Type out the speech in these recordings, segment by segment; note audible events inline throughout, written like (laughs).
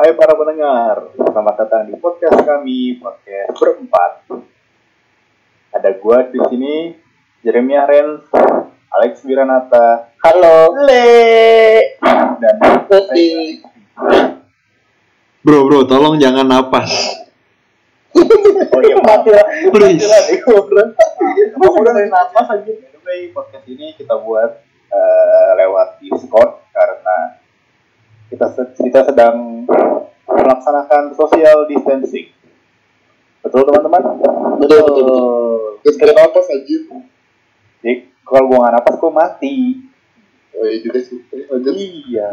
Hai para pendengar, selamat datang di podcast kami, podcast berempat. Ada gua di sini, Jeremy Aren, Alex Wiranata, Halo. Le. dan Putih. Bro, bro, tolong jangan napas. oh iya mati lah, Please. mati lah deh gua, bro. Emang udah dari napas aja. Anyway, podcast ini kita buat eh, lewat Discord karena kita kita sedang melaksanakan social distancing. Betul teman-teman? Betul, betul, betul. Terus kenapa apa saja? Jadi kalau gua nggak napas gua mati. Oh iya juga sih. Iya,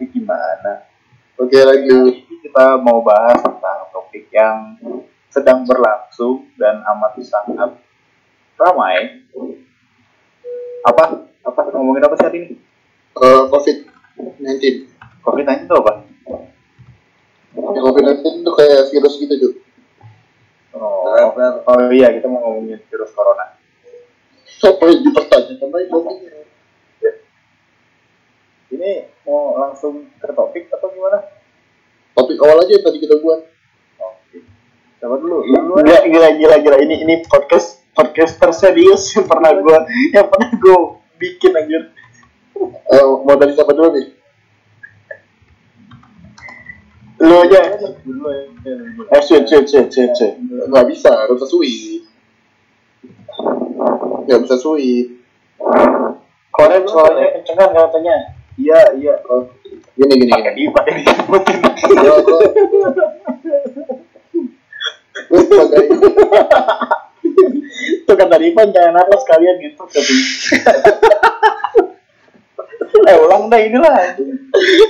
gimana? Oke lanjut. Ini kita mau bahas tentang topik yang sedang berlangsung dan amat sangat ramai. Apa? Apa ngomongin apa sih hari ini? Eh, COVID 19. COVID-19 itu apa? COVID 19 itu kayak virus gitu juga. Oh, oh iya, kita mau ngomongin virus corona. Apa yang dipertanyakan lagi topiknya? Ini mau langsung ke topik atau gimana? Topik awal aja yang tadi kita buat. Oke. Coba dulu, lu dulu Gila, gila, gila, gila. Ini ini podcast podcast terserius yang pernah gua yang pernah gua bikin anjir. Eh, mau dari siapa dulu nih? Lu aja. Dulu ya. Eh, cuy, cuy, cuy, cuy, cuy. Nggak bisa, harus bisa sweet. Nggak bisa sweet. Koren suaranya kencengan katanya. Iya, iya. Oh, gini gini Pakai gini. di pakai disebutin. Ya, Gua sebagai Tuh kata Ivan jangan napas kalian gitu. (laughs) (laughs) eh ulang dah inilah.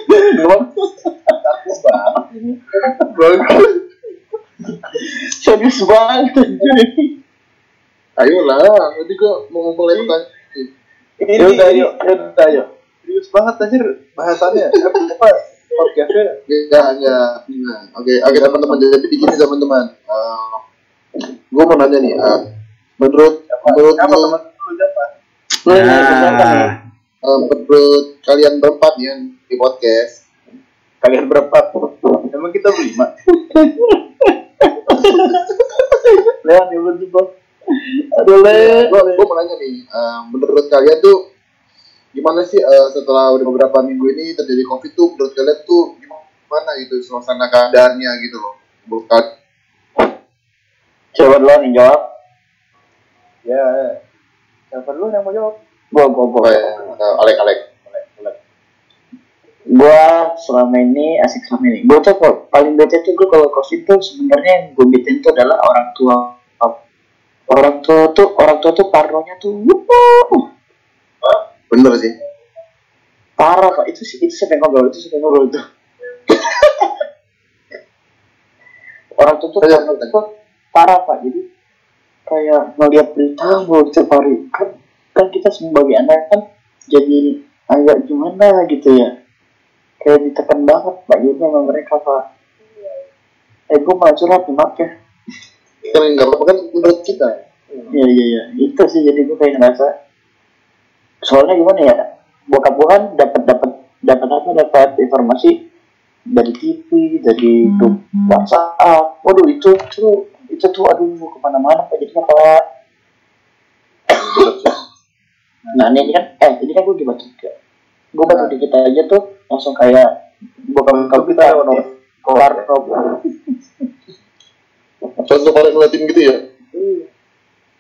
Belum. Takut banget ini. bagus. Serius banget anjir. Ayolah, nanti gua mau mulai pertanyaan. Ini udah, yuk, ya udah, yuk. serius banget anjir bahasannya. (laughs) Apa podcastnya? Ya, ya. Nah, oke, oke teman-teman. Jadi begini teman-teman. Eh, gua mau nanya nih. eh, menurut menurut Apa teman siapa? Nah, eh, menurut kalian berempat nih yang di podcast, Kalian berempat. Emang kita berlima. Leon ya berdua. Aduh le. gua, gua mau nanya nih. eh, menurut kalian tuh gimana sih eh, setelah udah beberapa minggu ini terjadi covid tuh menurut kalian tuh gimana gitu suasana keadaannya gitu loh bukan Coba duluan yang jawab. Ya, siapa dulu yang mau jawab? Gua, gua, gua. ya eh, Alek Boleh, boleh. Gua selama ini asik selama ini. Gua tuh kok paling bete tuh gua kalau covid tuh sebenarnya yang gua betein tuh adalah orang tua. Orang tua tuh orang tua tuh parnonya tuh wuh, bener sih parah pak itu sih itu siapa yang ngobrol itu siapa yang ngobrol itu (laughs) orang tua tuh parno tuh parah pak jadi kayak ngeliat berita gua tiap hari kan kan kita sebagai anak kan jadi agak gimana gitu ya. Kayak ditekan banget pak jadi sama mereka pak. Eh gua malah curhat nih maaf ya. Kan nggak apa-apa kan menurut kita. Iya iya iya. Itu sih jadi gue kayak ngerasa soalnya gimana ya bokap gue kan dapat dapat dapat apa dapat informasi dari TV dari grup WhatsApp. Waduh itu itu itu tuh aduh ke mana-mana pak jadi pak (laughs) nah ini kan eh ini kan gue di batu juga. Gue batu dikit aja tuh langsung kayak bokap bokap kita ya. kelar langsung pada ngeliatin gitu ya?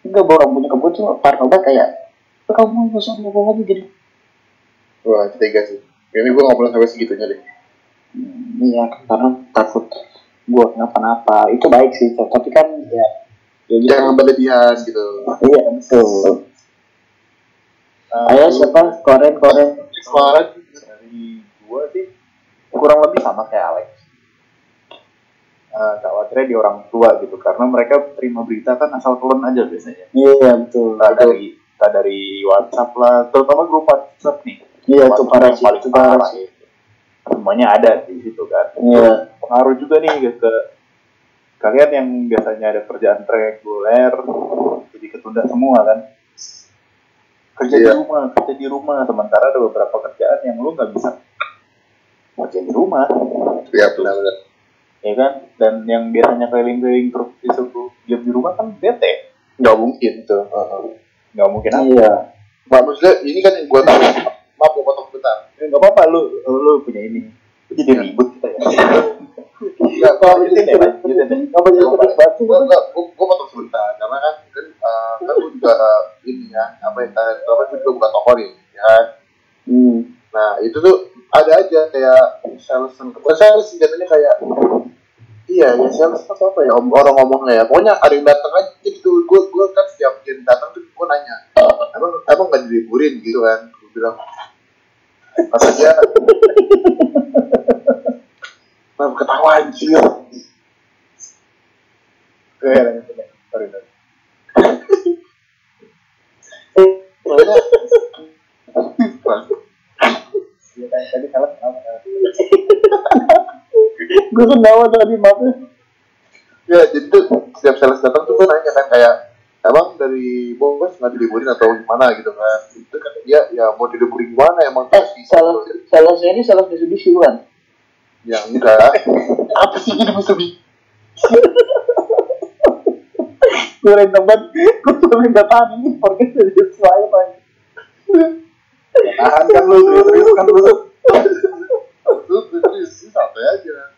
Enggak borong punya kebun tuh parno banget kayak kamu nggak usah ngomong ngomong gini? Wah tega sih. Ini gue nggak boleh sampai segitunya deh. Iya, karena takut gua kenapa-napa. Itu baik sih, tapi kan ya, ya gitu. jangan berlebihan gitu. Iya betul. Ayo siapa? Koren, Koren. kemarin dari gua sih kurang lebih sama kayak Alex. Uh, khawatirnya di orang tua gitu karena mereka terima berita kan asal telan aja biasanya. Iya betul. Entah dari entah dari WhatsApp lah, terutama grup WhatsApp nih. Iya itu parah sih, paling parah sih. Semuanya ada di situ kan. Iya. Pengaruh juga nih ke, ke kalian yang biasanya ada kerjaan reguler jadi ketunda semua kan. Kerja Iya. di rumah, kerja di rumah. Sementara ada beberapa kerjaan yang lu nggak bisa ngerjain di rumah Iya benar-benar. ya kan dan yang biasanya keliling-keliling terus disuruh diam di rumah kan bete nggak mungkin tuh nggak mungkin apa Iya. Mbak maksudnya ini kan yang gue tahu. Maaf gue potong bentar. Ya, nggak apa-apa lu lu punya ini jadi ribut kita ya Enggak, Kalau lanjutin deh lanjutin deh Apa jadi terus batu? gue potong sebentar karena kan kan eh, kan gue juga ini ya. Apa ya apa gue juga buka toko nih ya kan? Hmm. nah itu tuh ada aja kayak sales bukan sales jatuhnya kayak iya ya sales atau apa ya om- orang ngomongnya ya. Pokoknya ada yang datang aja gitu. Gue gue kan setiap yang datang tuh gue nanya emang emang nggak diliburin? Gitu kan. Gue bilang pas aja. Kenapa (laughs) ketawa anjir. Lanjutin deh. Sorry, sorry. Tadi- salah? Gue kenapa tadi maafnya? ya jadi tuh setiap sales datang tuh gue nanya kan kayak emang dari bos nggak diliburin atau gimana gitu kan itu kan dia ya mau diliburin gimana emang Eh, salah saya ini salah Mitsubishi bukan? yang enggak apa sih ini Mitsubishi Gue lain tempat, gue minta tahan ini dari saya pak. Tahan kan lu, serius kan lu. lu terus sih santai aja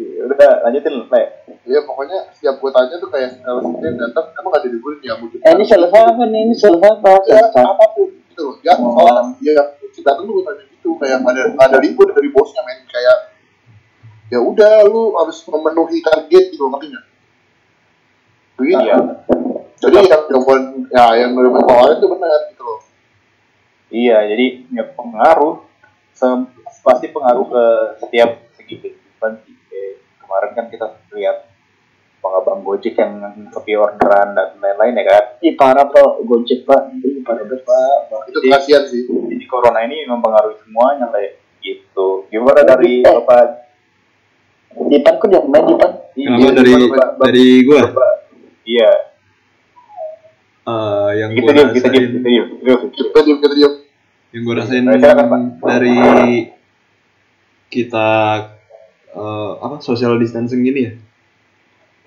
Iya, Udah, lanjutin, Le. ya pokoknya setiap gue tanya tuh kayak yang datang emang nggak diliburin ya mau Eh, ini salah apa nih? Ini salah apa? ya apa pun gitu loh ya oh ya datang tuh gue tanya gitu kayak ada ada libur dari bosnya men kayak ya udah lu harus memenuhi target gitu loh nggak begitu Iya. jadi yang kemarin ya yang dari kemarin tuh benar gitu loh Iya, jadi ya pengaruh. Se- pasti pengaruh ke setiap segi kehidupan sih. Kemarin kan kita lihat abang Gojek yang sepi orderan dan lain-lain ya kan. Ih parah pak, gojek pak, Ih, parah banget pak. itu kasihan sih Jadi corona ini mempengaruhi semuanya Le. Gitu. Gimana dari Bapak? Dipan kok dia main Dipan? Kenapa dari dari gua? Iya. Eh, yang Kita gua diem, kita diem, rasain, kita diem. Terus, terus. kita diem kita diem yang gua rasain silakan, Pak. dari kita eh, apa social distancing gini ya?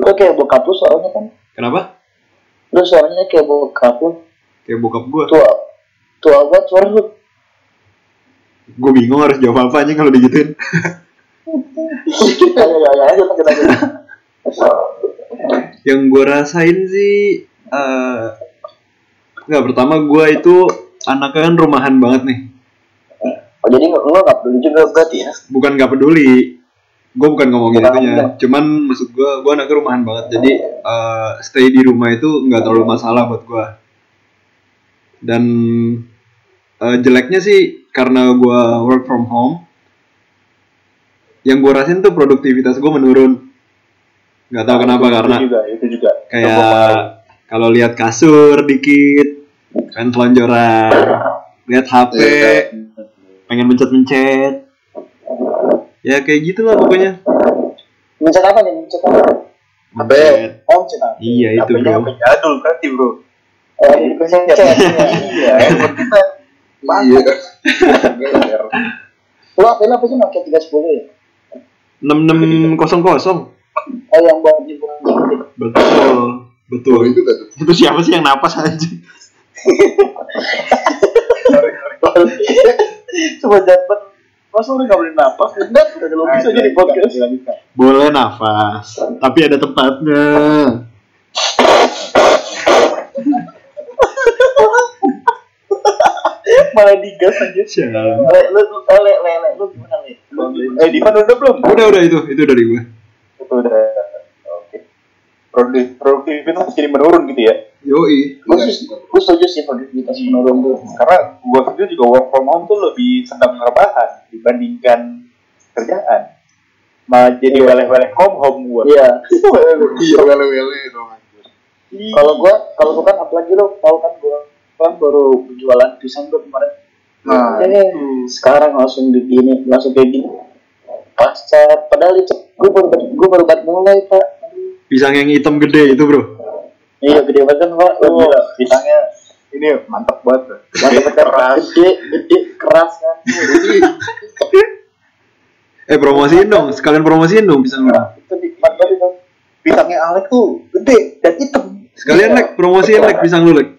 Lu kayak bokap lu soalnya kan? Kenapa? Lu soalnya kayak bokap lu. Kayak bokap gua. Tua, tua banget suara lu. Gue bingung harus jawab apa aja kalau digituin. Ya ya ya aja kita aja. Yang gue rasain sih eh nggak pertama gue itu anaknya kan rumahan banget nih. Oh jadi lu nggak peduli juga berarti ya? bukan nggak peduli. Gue bukan ngomongin Bukan itunya. ngomong. cuman maksud gue gue anaknya rumahan banget. Jadi eh, stay di rumah itu nggak terlalu masalah buat gue dan eh, jeleknya sih karena gue work from home. Yang gue rasain tuh produktivitas gue menurun nggak tahu kenapa Itu karena juga, itu juga. kayak kalau lihat kasur dikit kan telonjoran lihat HP Iya. pengen mencet-mencet ya kayak gitu lah pokoknya Mencet apa nih? Mencet apa? mencet Oh mencet apa? iya itu HP-nya bro HP jadul berarti bro. Oh ini mencet. Iya, handphone kita. iya Lu apa apa sih pakai tiga sepuluh ya? enam enam kosong kosong Oh yang buat di bunga betul betul Oh, itu kan tuh itu siapa sih yang napas aja Coba jabat. Masa lu nggak boleh napas? Enggak, udah logis aja di podcast. Boleh nafas tapi ada tempatnya Malah digas aja. Sialan. Le, lu, lu, eh, le, le, le, lu gimana le? Eh, Divan udah belum? udah udah itu itu dari gue Itu udah. Oke. Produktif- Produktivitas jadi menurun gitu ya. yoi Gue gue setuju sih produktivitas menurun tuh. Karena gua sendiri juga work from home tuh lebih sedang rebahan dibandingkan kerjaan. Malah jadi weleh-weleh home home gua. Iya. iya wele wele dong anjir. Kalau gua, kalau gua kan apalagi lu tahu kan gua kan baru jualan pisang tuh kemarin. nah Eh, sekarang langsung begini, langsung kayak gini. Pasar, padahal itu gue baru gue baru baru mulai pak. Pisang yang hitam gede itu bro Iya gede banget kan pak. Oh, pisangnya ini mantap banget. Mantap keras. Gede, gede, keras kan. Eh promosiin dong, sekalian promosiin dong pisang lu. Itu di mantap itu. Pisangnya Alek tuh gede dan hitam. Sekalian lek promosiin lek pisang lu lek.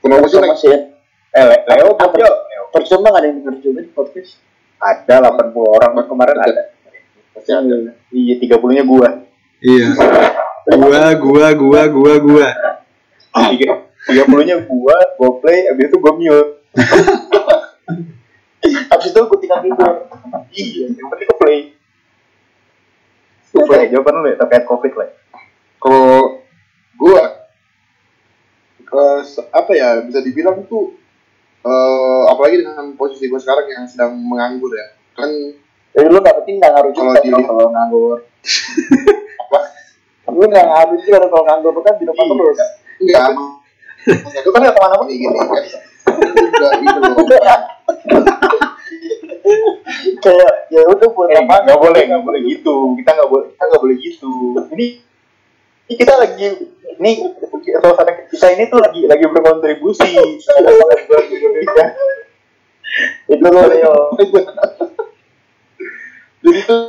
promosi lagi Masih ya. Eh, Le- Leo, Apa? Leo, Leo. Percuma nggak ada yang denger juga di podcast. Ada 80 orang kemarin ada. pasti ada Iya, 30-nya gua. Iya. Gua, gua, gua, gua, gua. Tiga, 30-nya gua, gua play, abis itu gua mute. Habis itu gue tinggal tidur. Iya, yang penting ke play. Play, jawaban lu ya, terkait covid lah. kalau gua eh, se- apa ya bisa dibilang tuh eh, apalagi dengan posisi gua sekarang yang sedang menganggur ya kan Jadi lu nggak penting nggak ngaruh juga Kalau dilihat- kalau nganggur. apa Lu nggak ngaruh juga kalau nganggur lu kan di rumah Iya. terus. enggak itu kan nggak ke mana-mana gini kan enggak gitu loh Kayak ya udah buat Eh, apa? nggak boleh, nggak boleh gitu. Kita nggak boleh, kita nggak boleh gitu. Ini kita lagi, ini suasana kita ini tuh lagi lagi berkontribusi. Itu lo Leo. jadi tuh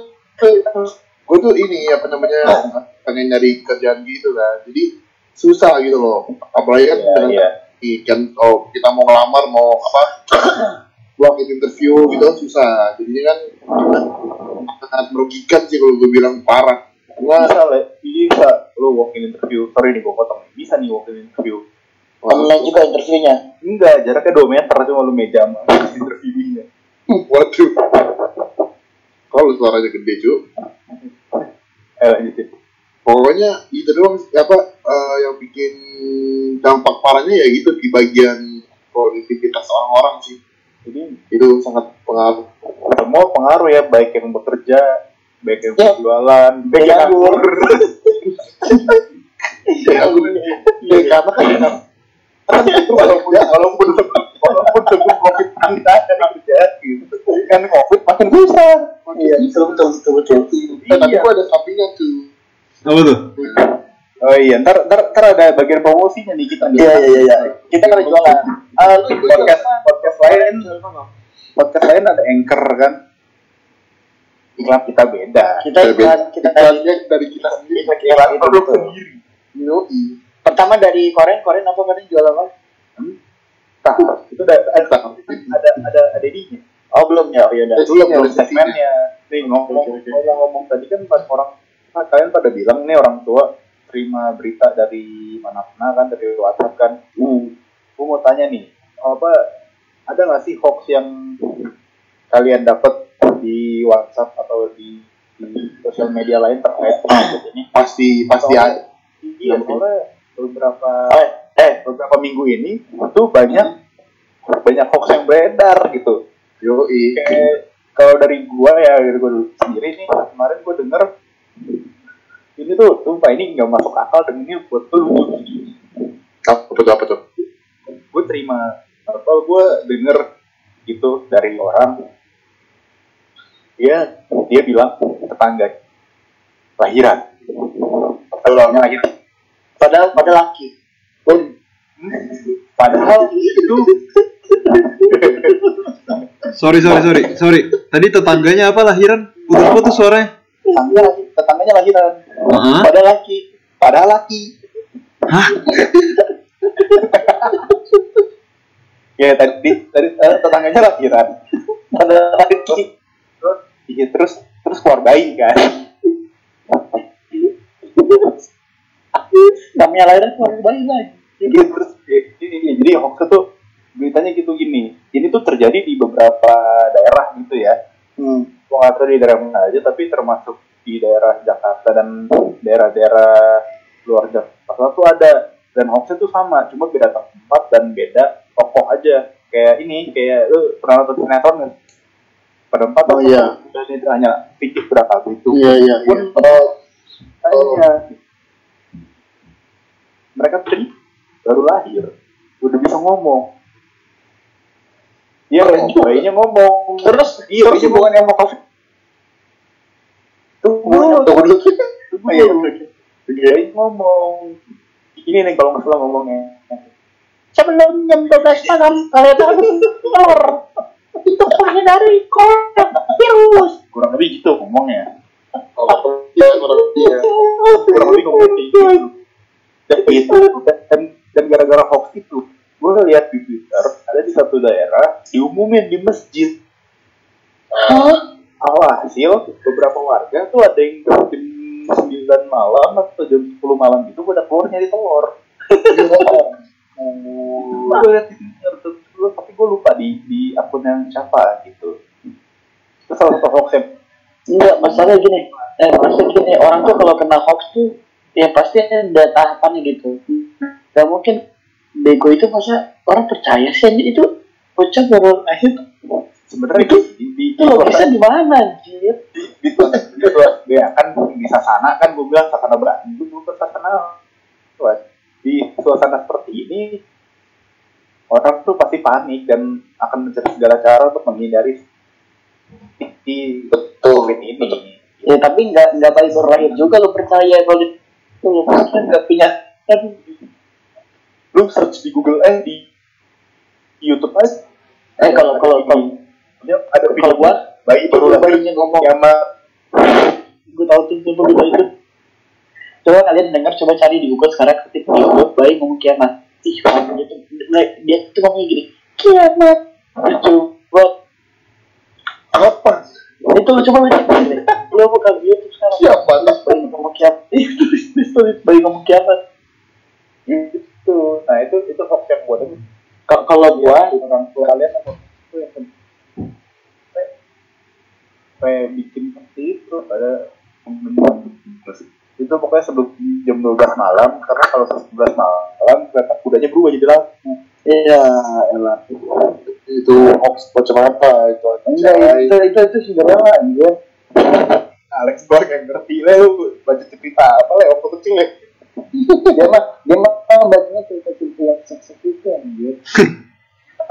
gue tuh ini apa namanya pengen nyari kerjaan gitu kan jadi susah gitu loh apalagi kan dengan iya. i- kan oh kita mau ngelamar mau apa walk in interview gitu susah jadinya kan sangat merugikan sih kalau gue bilang parah Gua Bisa, Le. bisa. Lo walk in interview. Sorry nih, gue potong. Bisa nih walk in interview. Online juga interviewnya. Enggak, jaraknya 2 meter cuma lu meja sama interviewnya. (laughs) waduh kalau suaranya gede cuy Eh, lanjutin. pokoknya itu doang apa eh, yang bikin dampak parahnya ya gitu di bagian produktivitas orang-orang sih Jadi itu sangat pengaruh semua pengaruh ya, baik yang bekerja, baik yang Ya. berjualan, baik yang nganggur. ya aku Ya karena kan itu walaupun walaupun walaupun sebelum covid anda ada kerjaan gitu kan covid makin susah Iya, betul betul betul betul. Eh, tapi gua ada sampingnya tuh Apa tuh? oh iya ntar ntar ntar ada bagian promosinya nih kita Iya iya iya. Kita kan jualan. Lu podcast podcast lain podcast lain ada anchor kan iklan kita beda. Kita iklan kita dari iklannya dari kita sendiri. iklan produk sendiri. Yoi. pertama dari Koren, Koren apa kalian jual apa? nah itu ada ada ada ada ada ininya Oh belum ya, oh iya udah. Eh, belum, belum. Belum segmennya. Nih ngomong oke. ngomong-ngomong tadi kan pas orang ah, kalian pada bilang nih orang tua terima berita dari mana-mana kan dari WhatsApp kan. Hmm. gue mau tanya nih apa ada nggak sih hoax yang kalian dapat di WhatsApp atau di, di sosial media lain terkait COVID ini pasti pasti ada. iya soalnya beberapa Oh, eh, beberapa minggu ini tuh banyak banyak hoax yang beredar gitu. Yoi. kayak kalau dari gua ya dari gua dulu sendiri nih kemarin gua denger ini tuh sumpah ini nggak masuk akal dan ini buat tuh lucu apa tuh apa tuh? Gue terima. Apa gue denger gitu dari orang dia dia bilang tetangga lahiran tetangganya lahiran padahal pada laki. padahal itu Sorry, sorry, sorry, sorry. Tadi tetangganya apa lahiran? Putus-putus suaranya. tetangga lagi- tetangganya lahiran Heeh. Pada laki. padahal laki Hah? ya tadi tadi eh, tetangganya lahiran Pada laki. Iya, terus terus keluar bayi kan? Namanya lahiran keluar bayi lagi. Iya, terus ya, ini, jadi hoax itu beritanya gitu gini. Ini tuh terjadi di beberapa daerah gitu ya. Hmm. gua nggak tahu di daerah mana aja tapi termasuk di daerah Jakarta dan daerah-daerah luar Jakarta tuh ada. Dan hoaxnya tuh sama cuma beda tempat dan beda tokoh aja. Kayak ini kayak lu pernah nonton sinetron nggak pada empat Oh, iya. dan itu hanya pikir berapa gitu iya iya pun oh kayaknya mereka tuh baru lahir udah bisa ngomong Iya, bayinya ngomong. Terus iya, terus bayinya bukan yang mau covid. Tunggu, tunggu dulu tunggu. Iya, bayinya ngomong. Ini nih kalau nggak salah ngomongnya. sebelum jam 12 malam harus keluar untuk menghindari virus kurang lebih gitu ngomongnya. Kalau dia kurang lebih ya. kurang lebih ngomongnya kayak gitu. Dan itu dan dan gara-gara hoax itu gue lihat di twitter ada di satu daerah diumumin di masjid. Alhasil beberapa warga tuh ada yang jam 9 malam atau jam 10 malam gitu pada keluar nyari telur. Gue liat di Twitter tuh, gua- tapi gue lupa di di akun yang siapa gitu. Itu salah satu hoax yang Enggak, masalahnya gini. Eh, maksudnya gini, orang tuh kalau kena hoax tuh ya pasti ada tahapannya gitu. Gak mungkin bego itu masa orang percaya sih itu bocah baru lahir sebenarnya Itu- di di itu logisnya di mana anjir? di di ya kan di sasana kan gue bilang sasana berarti itu gue sasana Tuh, di suasana seperti ini orang tuh pasti panik dan akan mencari segala cara untuk menghindari di Betul. COVID ini. Ya tapi nggak nggak baik baru lahir juga lo percaya kalau itu lo nggak punya kan lu search di Google eh di, di YouTube aja. Eh kalau kalau kalau dia ada video kalau gua bayi baru bayinya ngomong. kiamat gue tahu tuh tuh berita itu coba kalian dengar coba cari di Google sekarang ketik di Google bayi ngomong kiamat dia tuh dia tuh ngomongnya gini kiamat lucu buat Apa? itu lu coba baca deh lu buka YouTube sekarang? Siapa? Tulis bayi ngomong kiamat. Tulis tulis bayi ngomong kiamat. Itu nah itu itu hoax yang buat itu Ka- kalau gua orang tua kalian apa? Itu yang kayak bikin seperti itu pada itu pokoknya sebelum jam 12 malam karena kalau 11 malam kereta kudanya berubah jadi lampu. Iya elah Itu hoax macam apa itu? enggak itu itu itu sebenarnya anjir Alex Bang yang ngerti lah lu baca cerita apa lah waktu kecil ya dia mah dia mah bacanya cerita cerita yang seks itu anjir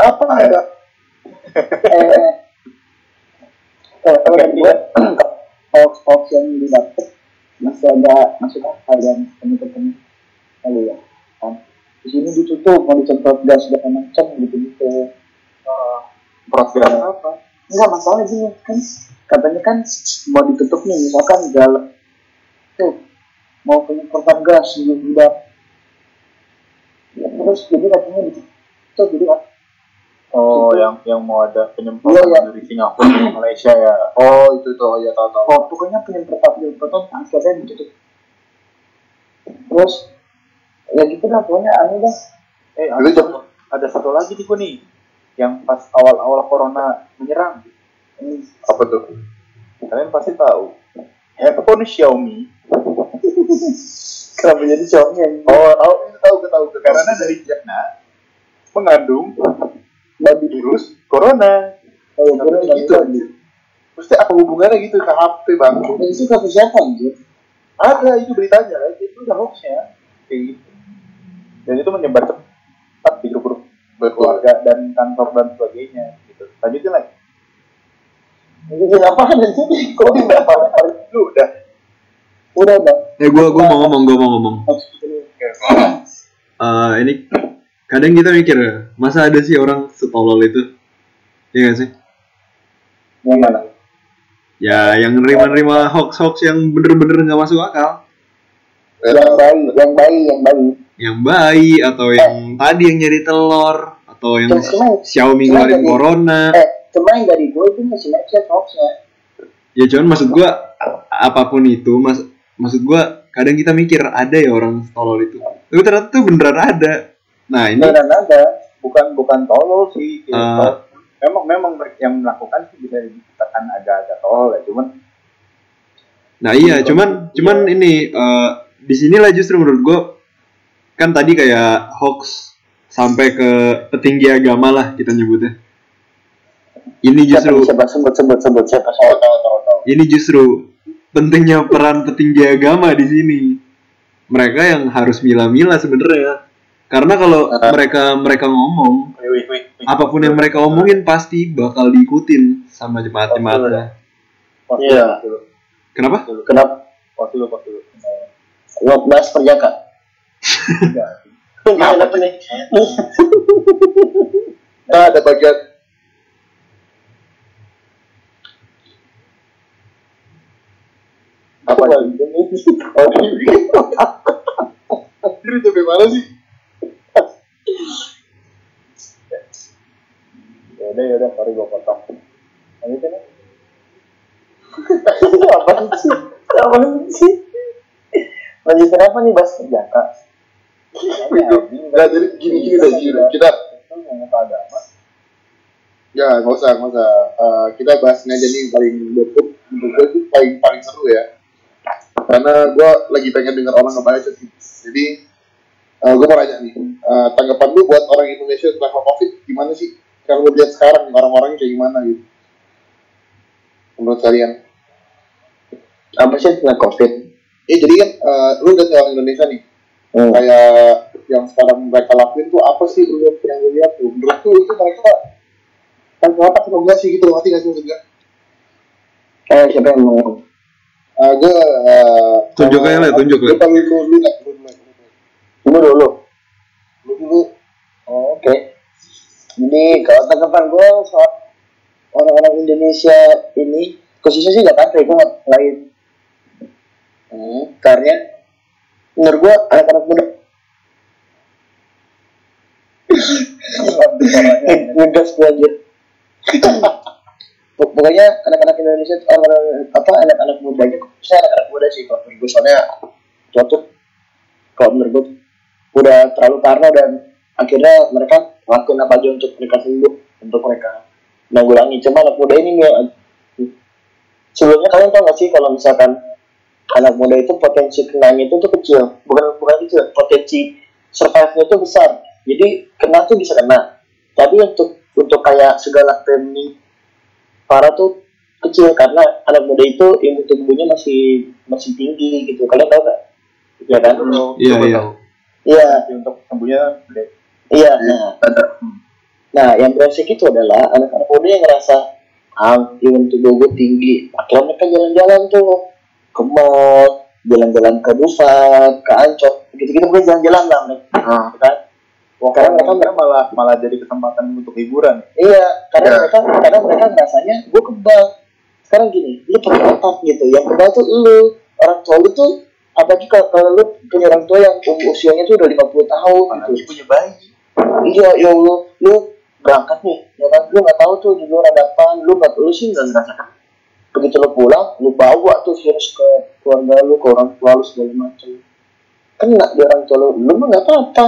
apa ada eh eh. Orang gue hoax hoax yang didapat masih ada masuk akal dan temen-temen kali ya kan. Di sini ditutup mau disemprot gas segala macam gitu gitu. Proses apa? Enggak masalah gini kan. Katanya kan mau ditutup nih misalkan jalan tuh mau penyemprotan gas gitu udah. Ya, terus jadi katanya ditutup jadi oh yang yang mau ada Iya, penyemprotan iya. dari Singapura ke Malaysia ya? Oh itu itu. Oh ya tahu tahu. oh, pokoknya penyemprotan penyemprotan akhirnya ditutup terus ya gitu lah pokoknya aneh dah. Eh Itu ada, satu, ada satu lagi nih gua nih yang pas awal-awal corona menyerang. Ini Apa tuh? kalian pasti tahu. Handphone Xiaomi? (laughs) Kenapa jadi Xiaomi? Yang oh tahu itu tahu gue tahu. Karena dari China mengandung babi virus corona. Oh ya gue gitu anjir? Mesti apa hubungannya gitu? Ke HP bang? itu kata siapa anjir? Ada itu beritanya. Itu udah hoaxnya. Kayak gitu. Dan itu menyebar cepat di grup-grup keluarga dan kantor dan sebagainya gitu. Lanjutin lagi. Itu apa kan nanti kok udah (laughs) lu udah? Udah udah Eh gua gua mau ngomong, gua mau ngomong. Eh ini kadang kita mikir ya, masa ada sih orang setolol itu? Iya gak sih? yang mana Ya yang nerima-nerima hoax-hoax yang bener-bener nggak masuk akal. yang bayi yang bayi yang bayi Yang bayi atau yang tadi yang nyari telur atau yang Cuma- Xiaomi ngeluarin corona. eh cuma yang dari gue itu masih macet hoaxnya Ya cuman maksud gua apa pun itu mas maksud gua kadang kita mikir ada ya orang tolol itu. Tapi ternyata tuh beneran ada. Nah ini beneran ada bukan bukan tolol sih gitu. Ah. memang memang yang melakukan sih bisa dikatakan agak-agak tolol ya cuman Nah iya, cuman cuman ini eh, di sinilah justru menurut gue kan tadi kayak hoax sampai ke petinggi agama lah kita nyebutnya. Ini justru siapa sebut sebut sebut siapa Tahu tahu tahu tahu. ini justru pentingnya peran petinggi agama di sini. Mereka yang harus milah-milah sebenarnya. Karena kalau Ah. mereka mereka ngomong wih, wih, wih, wih. apa pun yang mereka omongin pasti bakal diikutin sama jemaat-jemaatnya. Pos dulu, Iya. Kenapa? kenapa pos dulu, pos dulu. lo bahas perjaka Enggak. kenapa nih Nah, ada bagian Apa Apa itu? ini? Oh, Ini sampai mana sih? Ya udah ya udah sorry gue potong lanjutin ya (laughs) apa sih? Apa sih? Lanjutin apa nih bahas kerjaka? Itu nggak jadi gini gini deh gini deh. Kita itu agama ya nggak usah nggak usah. Eh, kita bahas ini aja nih yang paling menurut gue itu paling paling seru ya. Karena gue lagi pengen dengar orang ngebahas sih. Jadi eh, gue mau nanya nih, eh, tanggapan lu buat orang Indonesia tentang COVID gimana sih? Kalau lu lihat sekarang nih, orang-orang kayak gimana gitu? Menurut kalian? Apa sih tentang covid? Eh jadi kan eh, lu udah orang Indonesia nih, Hmm. kayak yang sekarang mereka lakuin tuh apa sih lu lihat yang lu lihat tuh? Menurut lu itu mereka kan apa atau enggak sih gitu? Ngerti nggak sih maksudnya? Eh siapa yang mau? Uh, gue uh, Tunjuk aja lah, tunjuk lah. Lu lu lu lu lah, lu lu Dulu dulu. lu dulu. Oh, Oke. Jadi kalau tanggapan gue soal orang-orang Indonesia ini khususnya sih Jakarta gue lain. Hmm, karena menurut gue anak-anak muda (laughs) ngegas gue. Pok- Pokoknya anak-anak Indonesia orang apa anak-anak mudanya, saya anak-anak muda sih kalau menurut gue soalnya suatu kalau menurut gue udah terlalu parno dan akhirnya mereka ngelakuin apa aja untuk mereka sembuh untuk mereka menanggulangi cuma anak muda ini nih sebelumnya kalian tahu gak sih kalau misalkan anak muda itu potensi kenanya itu tuh kecil bukan bukan kecil potensi survive-nya itu besar jadi kena tuh bisa kena tapi untuk untuk kayak segala pandemi parah tuh kecil karena anak muda itu imun tubuhnya masih masih tinggi gitu kalian tahu gak? ya kan? Iya, iya. Iya, Tapi untuk sembuhnya gede Iya, nah, nah yang beresik itu adalah anak-anak muda yang ngerasa ah, imun tubuh gue tinggi. Akhirnya mereka jalan-jalan tuh ke mall, jalan-jalan ke Dufan, ke Ancol, gitu-gitu pokoknya jalan-jalan lah mereka. Ah. Kan? Wah, Karena mereka- mereka malah malah jadi kesempatan untuk hiburan Iya, karena Iya. mereka karena mereka ngerasanya gue kebal. Sekarang gini, lu pakai otak gitu. Yang kebal tuh lu, orang tua lu tuh apalagi kalau, kalau lu punya orang tua yang um- usianya tuh udah 50 tahun gitu. apalagi punya bayi. Iya ya Allah lu berangkat nih ya kan? Lu nggak tahu tuh di luar ada apa lu nggak lu sih nggak ngerasakan begitu lu pulang lu bawa tuh virus ke keluarga lu ke orang tua lu segala macam. Kena di orang tua lu. Lu mah nggak apa-apa.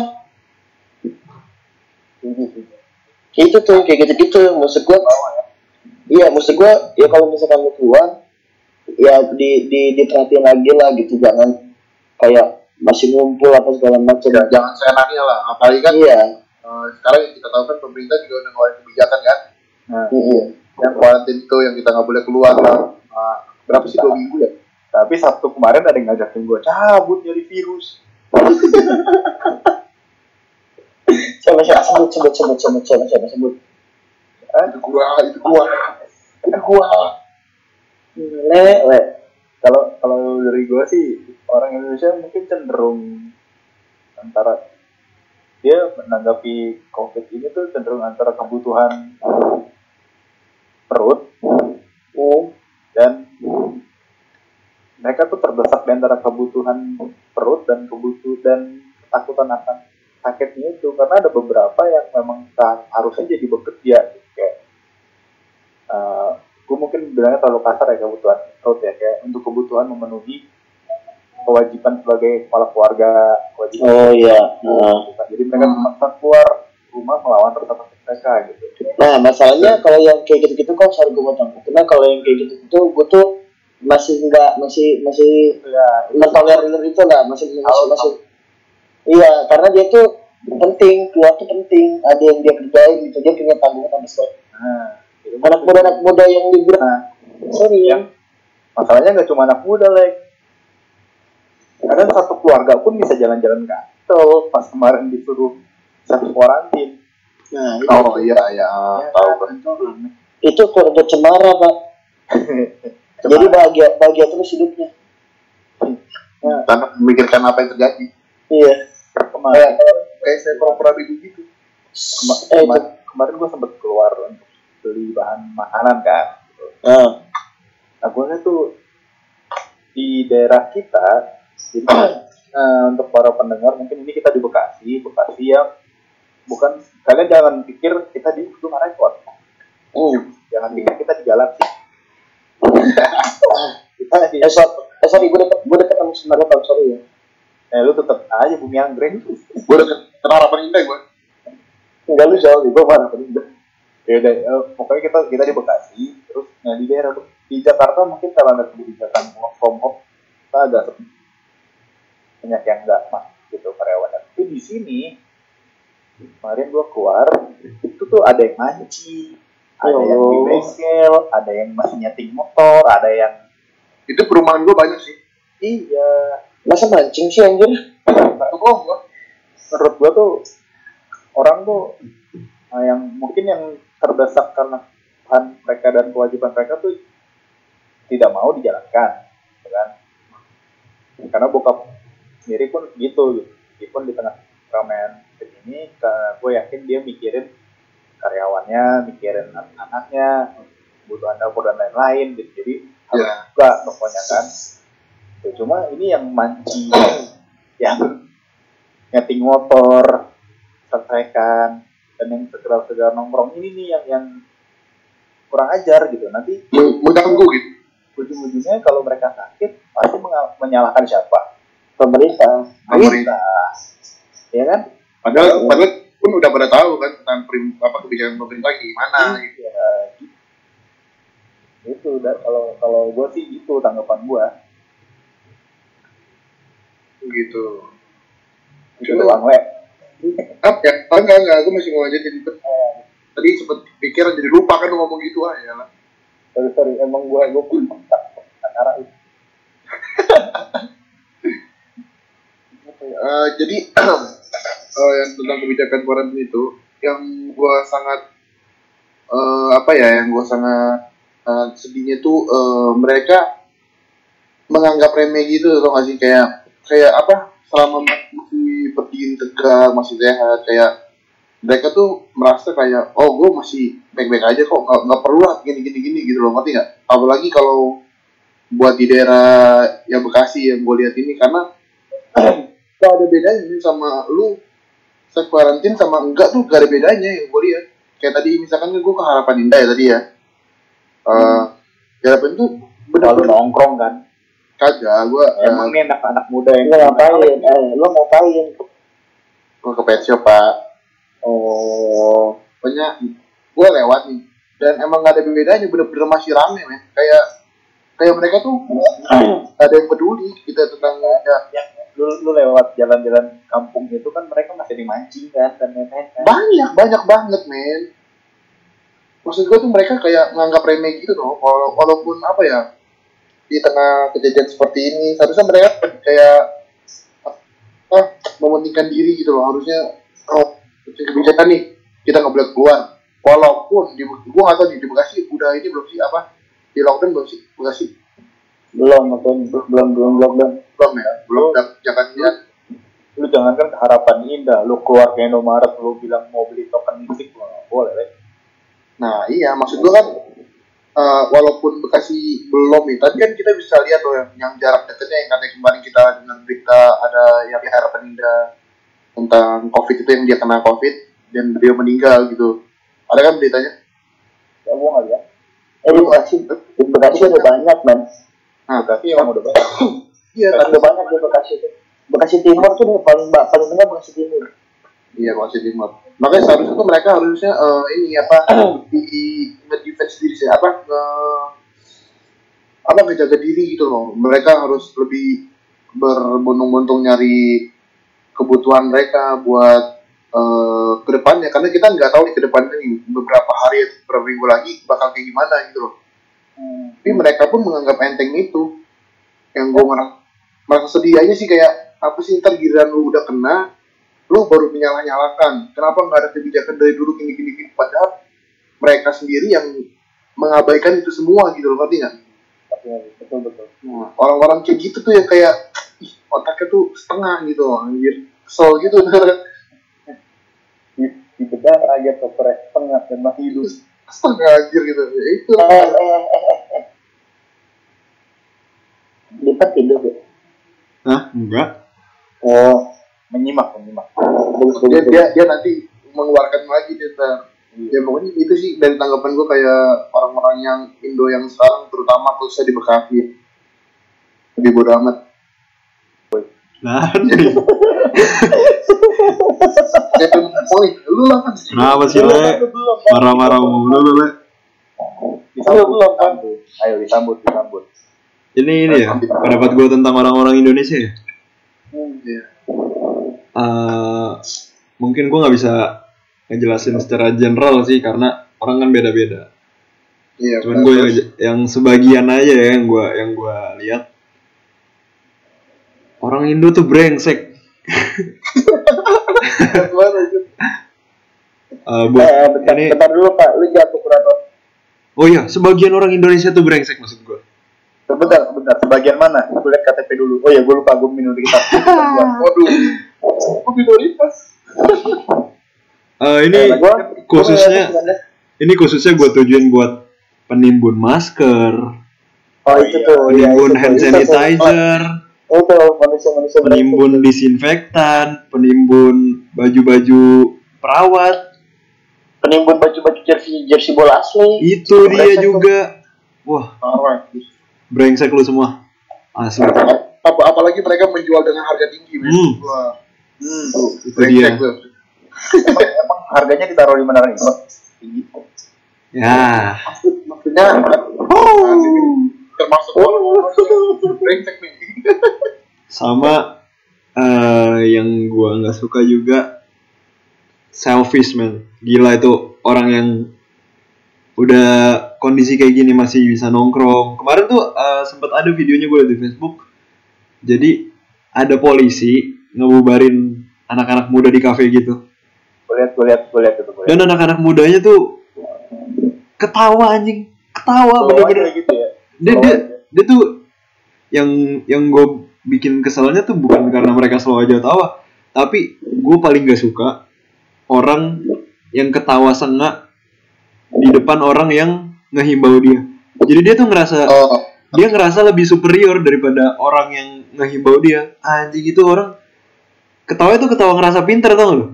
Itu tuh kayak gitu gitu maksud gua iya maksud gua ya kalau misalkan lu keluar ya di di diperhatiin lagi lah gitu jangan kayak masih ngumpul apa segala macam Ya, jangan seenaknya lah. Apalagi kan iya eh, sekarang yang kita tahu kan pemerintah juga udah ngeluarin kebijakan kan. nah iya Yang kuarantin itu yang kita nggak boleh keluar lah. Ah, berapa sih dua minggu ya? tapi sabtu kemarin ada yang ngajakin gue cabut dari virus (laughs) Coba coba sebut sebut sebut sebut coba coba sebut. Itu gua, itu gua. Itu gua. Le, le. kalau kalau dari gue sih orang Indonesia mungkin cenderung antara dia menanggapi covid ini tuh cenderung antara kebutuhan perut Oh, dan mereka tuh terdesak di antara kebutuhan perut dan kebutuhan dan ketakutan akan sakitnya itu karena ada beberapa yang memang harusnya jadi bekerja gitu. kayak gue mungkin bilangnya terlalu kasar ya kebutuhan perut ya kayak untuk kebutuhan memenuhi kewajiban sebagai kepala keluarga kewajiban oh iya. Nah. jadi mereka terpaksa keluar rumah melawan takut mereka gitu Nah, masalahnya kalau yang kayak gitu-gitu kan harus gue potong. Karena kalau yang kayak gitu-gitu gue tuh masih enggak masih masih ya mentolerir itu lah masih masih, masih iya karena dia tuh penting keluar tuh penting ada yang dia kerjain gitu dia punya tanggungan nah gitu. Anak muda anak muda yang liburan nah sorry ya. Yang masalahnya nggak cuma anak muda lek. Kadang satu keluarga pun bisa jalan-jalan gatel pas kemarin disuruh self quarantine nah itu, Oh iya, iya. Tahu kan. itu keluarga cemara pak. (laughs) Jadi bahagia bahagia terus hidupnya. Tanpa memikirkan apa yang terjadi. iya. Kemarin Kayak saya pura-pura bingung gitu. kema- Eh, itu. kema- kemarin gue sempet keluar untuk beli bahan makanan kan? Nah nah gue tuh di daerah kita jadi (clears throat) eh, untuk para pendengar mungkin ini kita di Bekasi Bekasi yang bukan kalian jangan pikir kita di Gunung Rekor Hmm. jangan pikir kita di galaksi (laughs) kita di Eh, so, eh sorry, gue deket, gue deket sama sebenarnya Bang, sorry ya. eh, lu tetap aja bumi anggrek gue kenal harapan indah gue Enggak lu jauh, gue mana tadi udah. Ya udah eh, pokoknya kita kita di Bekasi terus nah di daerah di Jakarta mungkin karena ada kebijakan work from home kita agak sepi. banyak yang enggak mas gitu karyawannya tapi di sini kemarin gua keluar itu tuh ada yang mancing ada Ya yang di bengkel ada yang masih nyeting motor ada yang itu perumahan gue banyak sih iya Masa mancing sih anjir? itu kok gue menurut gua tuh orang tuh eh, yang mungkin yang terdesak karena kebutuhan mereka dan kewajiban mereka tuh tidak mau dijalankan, gitu kan? Karena bokap sendiri pun gitu, gitu. Meskipun di tengah ramen ini, gue yakin dia mikirin karyawannya, mikirin anak-anaknya, kebutuhan dapur dan lain-lain, gitu. Jadi harus Iya. buka pokoknya kan. Tuh, cuma ini yang mancing, yang nyeting motor, selesaikan, dan yang sekedar-sekedar nongkrong ini nih yang yang kurang ajar gitu. Nanti mengganggu gitu ujung-ujungnya kalau mereka sakit pasti menyalahkan siapa? Pemerintah. pemerintah Ya kan? padahal padahal pun udah pada tahu kan tentang prim, apa kebijakan pemerintah gimana gitu Ya, gitu. Itu dan kalau kalau gue sih itu tanggapan gue. gitu Itu we. Apa ya oh, enggak enggak. Aku masih mau lanjutin. Tadi sempet pikiran jadi lupa kan lu ngomong gitu aja lah. Sorry sorry, emang gue gue pun antara itu. (laughs) Eh, jadi (clears throat) eh, yang tentang kebijakan karantina itu yang gua sangat eh, apa ya yang gua sangat sangat sedihnya tuh eh, mereka menganggap remeh gitu loh nggak sih? Kayak kayak apa? Selama berdiri tegak masih sehat kayak mereka tuh merasa kayak oh gue masih baik-baik aja kok nggak nggak perlu lah gini gini gini gitu loh ngerti nggak apalagi kalau buat di daerah yang Bekasi yang gue lihat ini karena (clears throat) gak ada bedanya nih sama lu self karantin sama enggak tuh gak ada bedanya yang gue lihat kayak tadi misalkan gue ke harapan indah ya tadi ya Eh harapan tuh Lalu bener-bener nongkrong kan. kagak gue Emang nih anak-anak muda yang Lu ngapain? Eh, lu ngapain? Gue ke pet shop pak. Oh, pokoknya gue lewat nih. Dan emang gak ada bedanya bener-bener masih rame men. Kayak kayak mereka tuh gak (clears throat) ada yang peduli kita tentang ya, ya, lu, lu lewat jalan-jalan kampung itu kan mereka masih dimancing kan dan lain-lain kan. banyak banyak banget men. Maksud gue tuh mereka kayak menganggap remeh gitu loh Wala- walaupun apa ya di tengah kejadian seperti ini seharusnya mereka kayak ah mementingkan diri gitu loh harusnya oh kebijakan nih kita nggak boleh keluar walaupun di gue nggak tahu di, di Bekasi udah ini belum sih apa di lockdown belum sih Bekasi belum, belum, belum, belum, belum, belum. belum ya belum jangan lihat Lu jangan kan harapan indah, lu keluar ke Indomaret, lu bilang mau beli token musik, lu nggak boleh. Le. Nah iya maksud gua kan eh, walaupun Bekasi belum nih, tapi kan kita bisa lihat loh yang, yang jarak dekatnya yang katanya kemarin kita dengan berita ada yang di harapan indah tentang COVID itu yang dia kena COVID dan dia meninggal gitu. Ada kan beritanya? Ya gua nggak lihat. Eh, di Bekasi, di Bekasi ada banyak, man. Nah, Tapi emang udah banyak. iya Ada kan? banyak di Bekasi tuh. Bekasi Timur tuh nih, paling paling banyak Bekasi Timur. Iya Bekasi Timur. Makanya seharusnya tuh mereka harusnya eh, ini apa di defense diri sih apa nge- apa ngejaga diri gitu loh. Mereka harus lebih berbondong-bondong nyari kebutuhan mereka buat eh, ke depannya karena kita nggak tahu nih ke depannya nih beberapa hari atau beberapa minggu lagi bakal kayak gimana gitu loh. Tapi mereka pun menganggap enteng itu yang gue merasa sedih aja sih kayak apa sih ntar giliran lu udah kena lu baru menyalah-nyalakan kenapa nggak ada kebijakan dari dulu gini gini gini padahal mereka sendiri yang mengabaikan itu semua gitu loh ngerti nggak Tapi betul betul. Nah, orang-orang kayak gitu tuh yang kayak ih, otaknya tuh setengah gitu loh, anjir kesel gitu Di, di bedah aja stres setengah dan masih hidup. (laughs) setengah anjir gitu ya itu eh. Di kan tidur ya Hah? Enggak. oh menyimak menyimak. Bagus dia, bagus dia dia nanti mengeluarkan lagi dia ya pokoknya itu sih dari tanggapan gue kayak orang-orang yang Indo yang sekarang terutama khususnya di Bekasi lebih bodo amat. Nah, (laughs) lu lah kan. Kenapa sih le? Marah-marah mulu lu le. disambut disambut. Ayo disambut disambut. Ini ini ya pendapat gue tentang orang-orang Indonesia ya. Iya. Eh, mungkin gue nggak bisa ngejelasin secara general sih karena orang kan beda-beda. Iya, Cuman gue yang, yang sebagian aja ya yang gue yang gue lihat. Orang Indo tuh brengsek. (laughs) Eh, buat eh bentar, ini bentar dulu pak. Lu jangan kurator oh iya sebagian orang Indonesia tuh brengsek maksud gue. sebentar sebentar sebagian mana? Aku lihat KTP dulu. Oh ya gue lupa. Gue minoritas Waduh, aku minoritas. Eh, ini Nah, gua khususnya ini khususnya gue tujuin buat penimbun masker, oh itu tuh ya, penimbun itu, hand tuh, itu tuh. sanitizer, Oh, itu manusia manusia penimbun disinfektan, penimbun baju-baju perawat. penimbun baju baju jersey jersey bola asli Itu dia Brengsek tuh. juga. Wah, alright brengsek lu semua. Asli. Apa, apalagi mereka menjual dengan harga tinggi. Hmm. Wah, hmm. tuh, Itu dia. emang, emang harganya ditaruh di mana nih tinggi Ya, Maksud, maksudnya termasuk orang brengsek nih. sama eh, yang gua nggak suka juga selfish man. Gila itu orang yang udah kondisi kayak gini masih bisa nongkrong. Kemarin tuh eh, sempet ada videonya gue di Facebook. Jadi ada polisi ngebubarin anak-anak muda di kafe gitu. gue lihat gue lihat gue lihat itu gue Dan anak-anak mudanya tuh ketawa anjing, ketawa bener-bener. gitu ya Dia, dia, dia tuh yang yang gue bikin keselnya tuh bukan karena mereka selalu aja tawa, tapi gue paling gak suka orang yang ketawa sengak di depan orang yang ngehimbau dia. Jadi dia tuh ngerasa Oh, dia ngerasa lebih superior daripada orang yang ngehimbau dia. Anjing itu orang ketawa itu ketawa ngerasa pinter tau lu?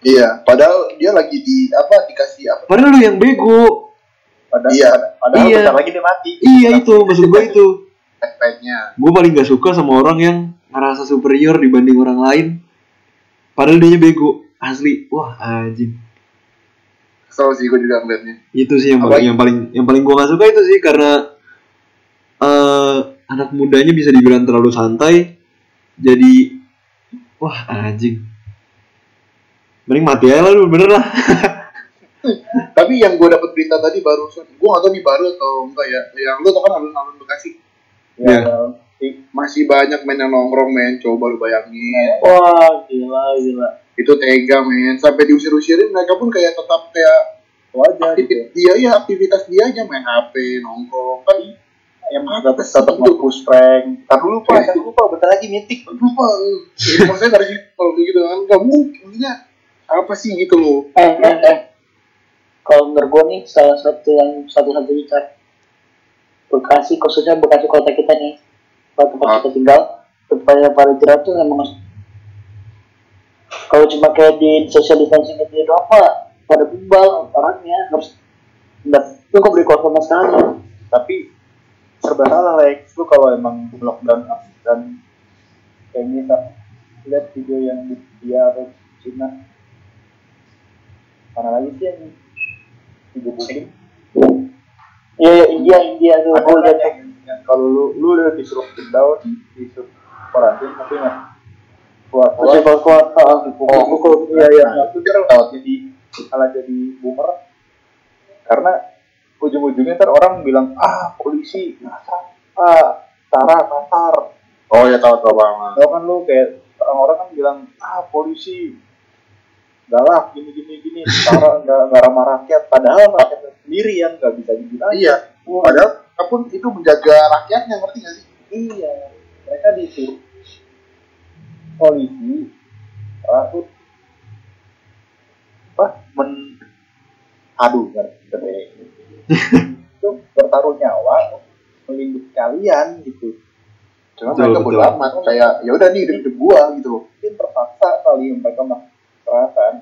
iya. Padahal dia lagi di apa dikasih apa? Padahal lu yang bego. padahal Iya. padahal Iya. bentar lagi dia mati Iya itu maksud gue itu. Gue paling gak suka sama orang yang ngerasa superior dibanding orang lain. Padahal dia bego. Asli. Wah anjing. Kesel sih gue juga ngeliatnya. Itu sih yang Apa- paling yang paling yang paling gue gak suka itu sih karena eh anak mudanya bisa dibilang terlalu santai. Jadi wah anjing. Mending mati aja lah lu bener lah. (laughs) Tapi yang gue dapat berita tadi barusan, gue gak tau ini baru atau enggak ya. Yang lu tau kan alun-alun Bekasi Iya. ya, masih banyak men yang nongkrong men. Coba lu bayangin. wah gila gila Itu tega men. Sampai diusir-usirin mereka pun kayak tetap kayak wajar gitu dia ya aktivitas dia aja main HP nongkrong kan yang Apa tetap itu? mau push prank tar dulu pak. Tar dulu pak bentar lagi mitik lupa maksudnya dari situ kalau gitu kan. Nggak mungkin. Maksudnya apa sih gitu loh? Eh eh eh. Kalau menurut gue nih salah satu yang satu-satunya cara Bekasi khususnya Bekasi kota kita nih tempat tempat Ah. kita tinggal tempatnya para jerat tuh emang kalau cuma kayak di social distancing gitu doang pak pada bebal orangnya harus enggak lu kok beri sama sekali tapi serba salah Lex lu kalau emang lockdown dan kayak ini tak lihat video yang di dia atau Cina. Mana lagi sih yang digebukin iya iya India India tuh gue kan lihat yang, yang kalau lu lu udah disuruh down disuruh karantin tapi nggak keluar keluar keluar keluar ah, oh pukul iya iya nah, itu ntar malah jadi malah jadi boomer karena ujung-ujungnya ntar orang bilang ah polisi kasar ah tara kasar oh ya tahu tahu banget. Tau kan lu kayak orang-orang kan bilang ah polisi galak gini gini gini tara (laughs) nggak nggak ramah rakyat. Padahal rakyat sendiri yang nggak bisa dibilang. Iya padahal apun itu menjaga rakyatnya ngerti gak sih? Iya mereka disuruh polisi rakyat apa? Men aduh ngerti itu bertaruh nyawa melindungi kalian gitu. Cuma Betul, mereka bodo amat. Kayak ya udah nih hidup hidup gua gitu. Mungkin terpaksa kali mereka merasakan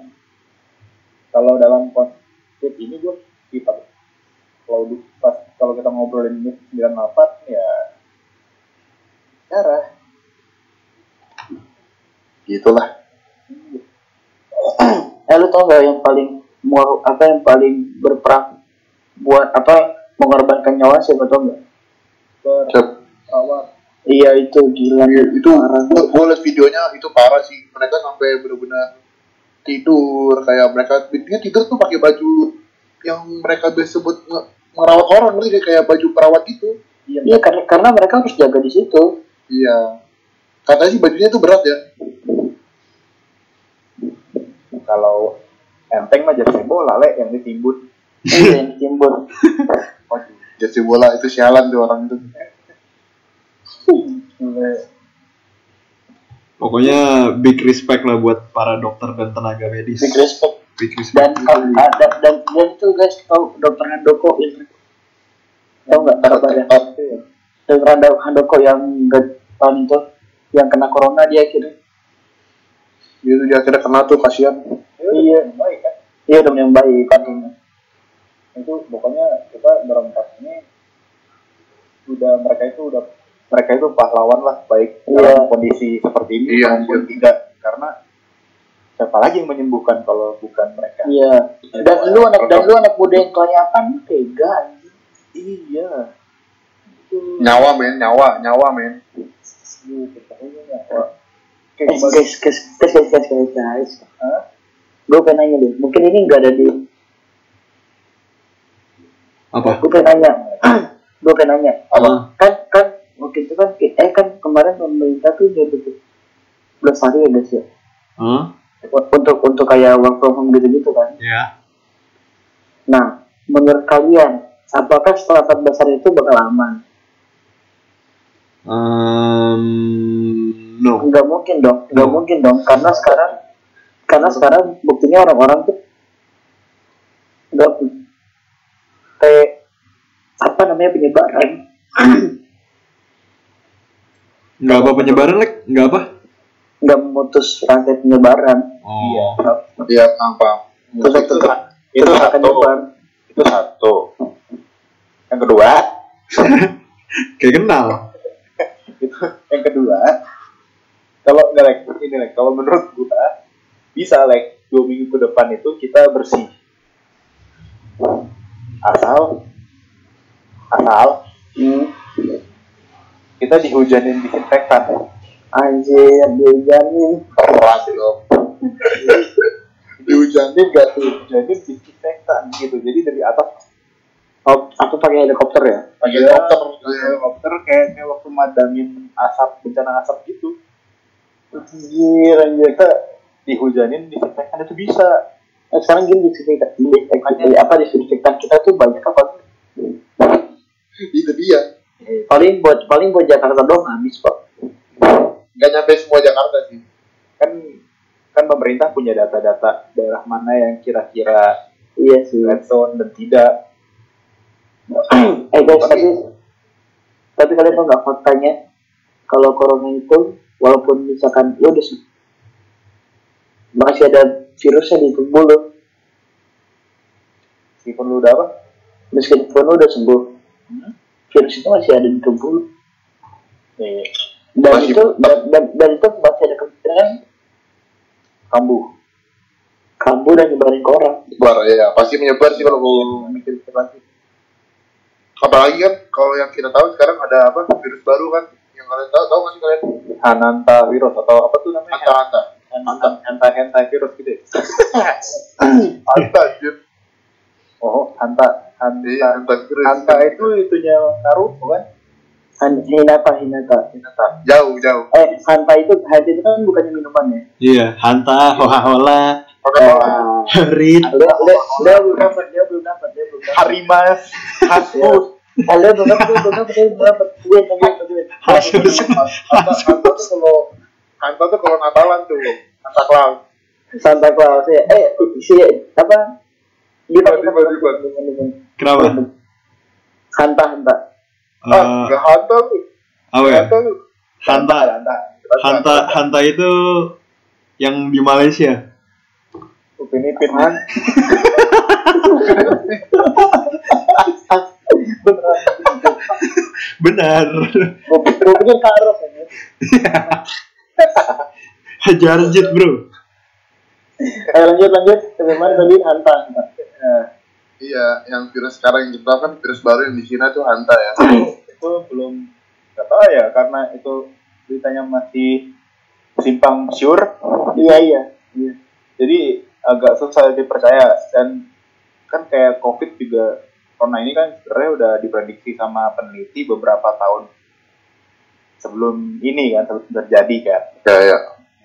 kalau dalam konsep ini gue kita kalau pas kalau kita ngobrolin ini 98 ya darah. Gitulah. Eh lu tau gak yang paling mau apa yang paling berperang buat apa mengorbankan nyawa siapa tau gak Cep. berawat iya itu gila. Itu gue liat videonya itu parah sih. Mereka sampai benar-benar tidur kayak mereka dia tidur tuh pakai baju yang mereka biasa sebut merawat orang ngerti kayak- baju perawat gitu. Iya iya karena karena mereka harus jaga di situ. Iya. Katanya sih bajunya tuh berat ya. Kalau enteng mah jersey bola le yang ditimbun iya. Waduh, jersey bola itu sialan tuh orang itu Pokoknya big respect lah buat para dokter dan tenaga medis. big respect. Big dan respect. kalau ada dan dan itu guys tau dokter Handoko yang tau nggak kabarnya dokter Hando- Handoko yang nggak tahun itu yang kena corona dia akhirnya. Dia tuh dia akhirnya kena tuh kasihan. Iya. Baik kan iya udah yang baik katanya itu pokoknya kita berempat ini udah mereka itu udah mereka itu pahlawan lah baik Iya. dalam kondisi seperti ini Iya, maupun tidak. Karena siapa lagi yang menyembuhkan kalau bukan mereka? Iya. Dan lu anak dan lu anak muda yang kelayapan tega iya. Nyawa men nyawa nyawa men. Nggak Wah. Eh, kembali- guys, guys, guys, guys, guys, guys, guys. Gue pengen nanya deh, mungkin ini nggak ada di, Apa? gue pengen nanya, (clears throat) gue pengen nanya, Apa? kan, kan, waktu itu kan, eh kan kemarin pemerintah tuh udah tutup 11 hari ya guys ya, Hah? untuk untuk kayak work from home gitu-gitu kan. Ya. Nah, menurut kalian, apakah setelah 14 hari itu bakal aman? Um, no. Nggak mungkin dong, nggak No. mungkin dong, karena sekarang, karena sekarang buktinya orang-orang tuh nggak kayak apa namanya penyebaran. Nggak apa penyebaran, Lek? Nggak apa? nggak memutus rantai penyebaran. Oh. dia apa terus itu, tetap itu satu. Nyebar itu satu. Yang kedua. Kayak kenal. itu yang kedua. Kalau nggak like ini like kalau menurut gua bisa like dua minggu ke depan itu kita bersih asal. Asal. Hmm. kita dihujanin disinfektan. Anjir dijamin keras dong dihujanin gak tuh? Dihujanin disinfektan gitu. Jadi dari atas. Oh, aku pakai helikopter ya? Pakai Iya, dokter helikopter. kayak kayak waktu madamin asap bencana asap gitu. Anjir anjir. Kita dihujanin disinfektan itu bisa nah, sekarang gini disinfektan di, apa disinfektan kita tuh banyak apa? Itu dia. Paling buat paling buat Jakarta doang habis pak. Nggak nyampe semua Jakarta sih. Kan kan pemerintah punya data-data daerah mana yang kira-kira iya sih. red zone dan tidak. Eh guys tapi tapi kalian tau nggak faktanya? Kalau corona itu walaupun misalkan ya udah se- masih ada virusnya di tubuh lo meskipun lu udah apa? Meskipun lo udah sembuh. Hmm? virus itu masih ada di tubuh lo Nih, dan Masih- itu dan, dan, dan itu masih ada kemungkinan kambuh. Kambuh dan nyebarin ke orang. Bar, ya pasti menyebar sih kalau gue mikir lagi. Apalagi kan kalau yang kita tahu sekarang ada apa? Virus baru kan. Yang kalian tahu tahu nggak sih kalian? Hananta virus atau apa tuh namanya? Anta anta hanta hanta hanta virus gitu ya? anta anjir oh hanta hanta iya anta virus. Hanta itu itunya Naruto kan? Han- Hinata Hinata. Hinata. Jauh jauh. Eh Hanta itu Hanta itu kan bukannya minuman ya? Iya, hanta, hoha hola, Ah, rit. dia, dia, dia belum dapat dia belum dapat dia belum dapat. Harimas. Hasus dia belum dapat belum dapat dia belum dapat. Gue gue gue Hasus. tuh kalau anta tuh kalau Natalan tuh anta Claus Santa Claus ya eh si apa diba, diba. Kenapa? Hanta Hanta ah Eh, nggak anta tuh apa ya? Hanta. Hanta. Hanta Hanta itu yang di Malaysia. Upin Ipin. Benar. Gue pikir Karok ini. (laughs) Hajar Jit, Bro. Ayo lanjut lanjut. Sampai mana tadi Hanta. Nah, Iya, yang virus sekarang yang kita kan virus baru yang di Cina tuh Hanta ya. (coughs) itu belum nggak tahu ya karena itu beritanya masih simpang siur Iya iya. Iya. jadi agak susah dipercaya dan kan kayak covid juga corona ini kan sebenarnya udah diprediksi sama peneliti beberapa tahun sebelum ini kan sebelum terjadi kan Ya, ya.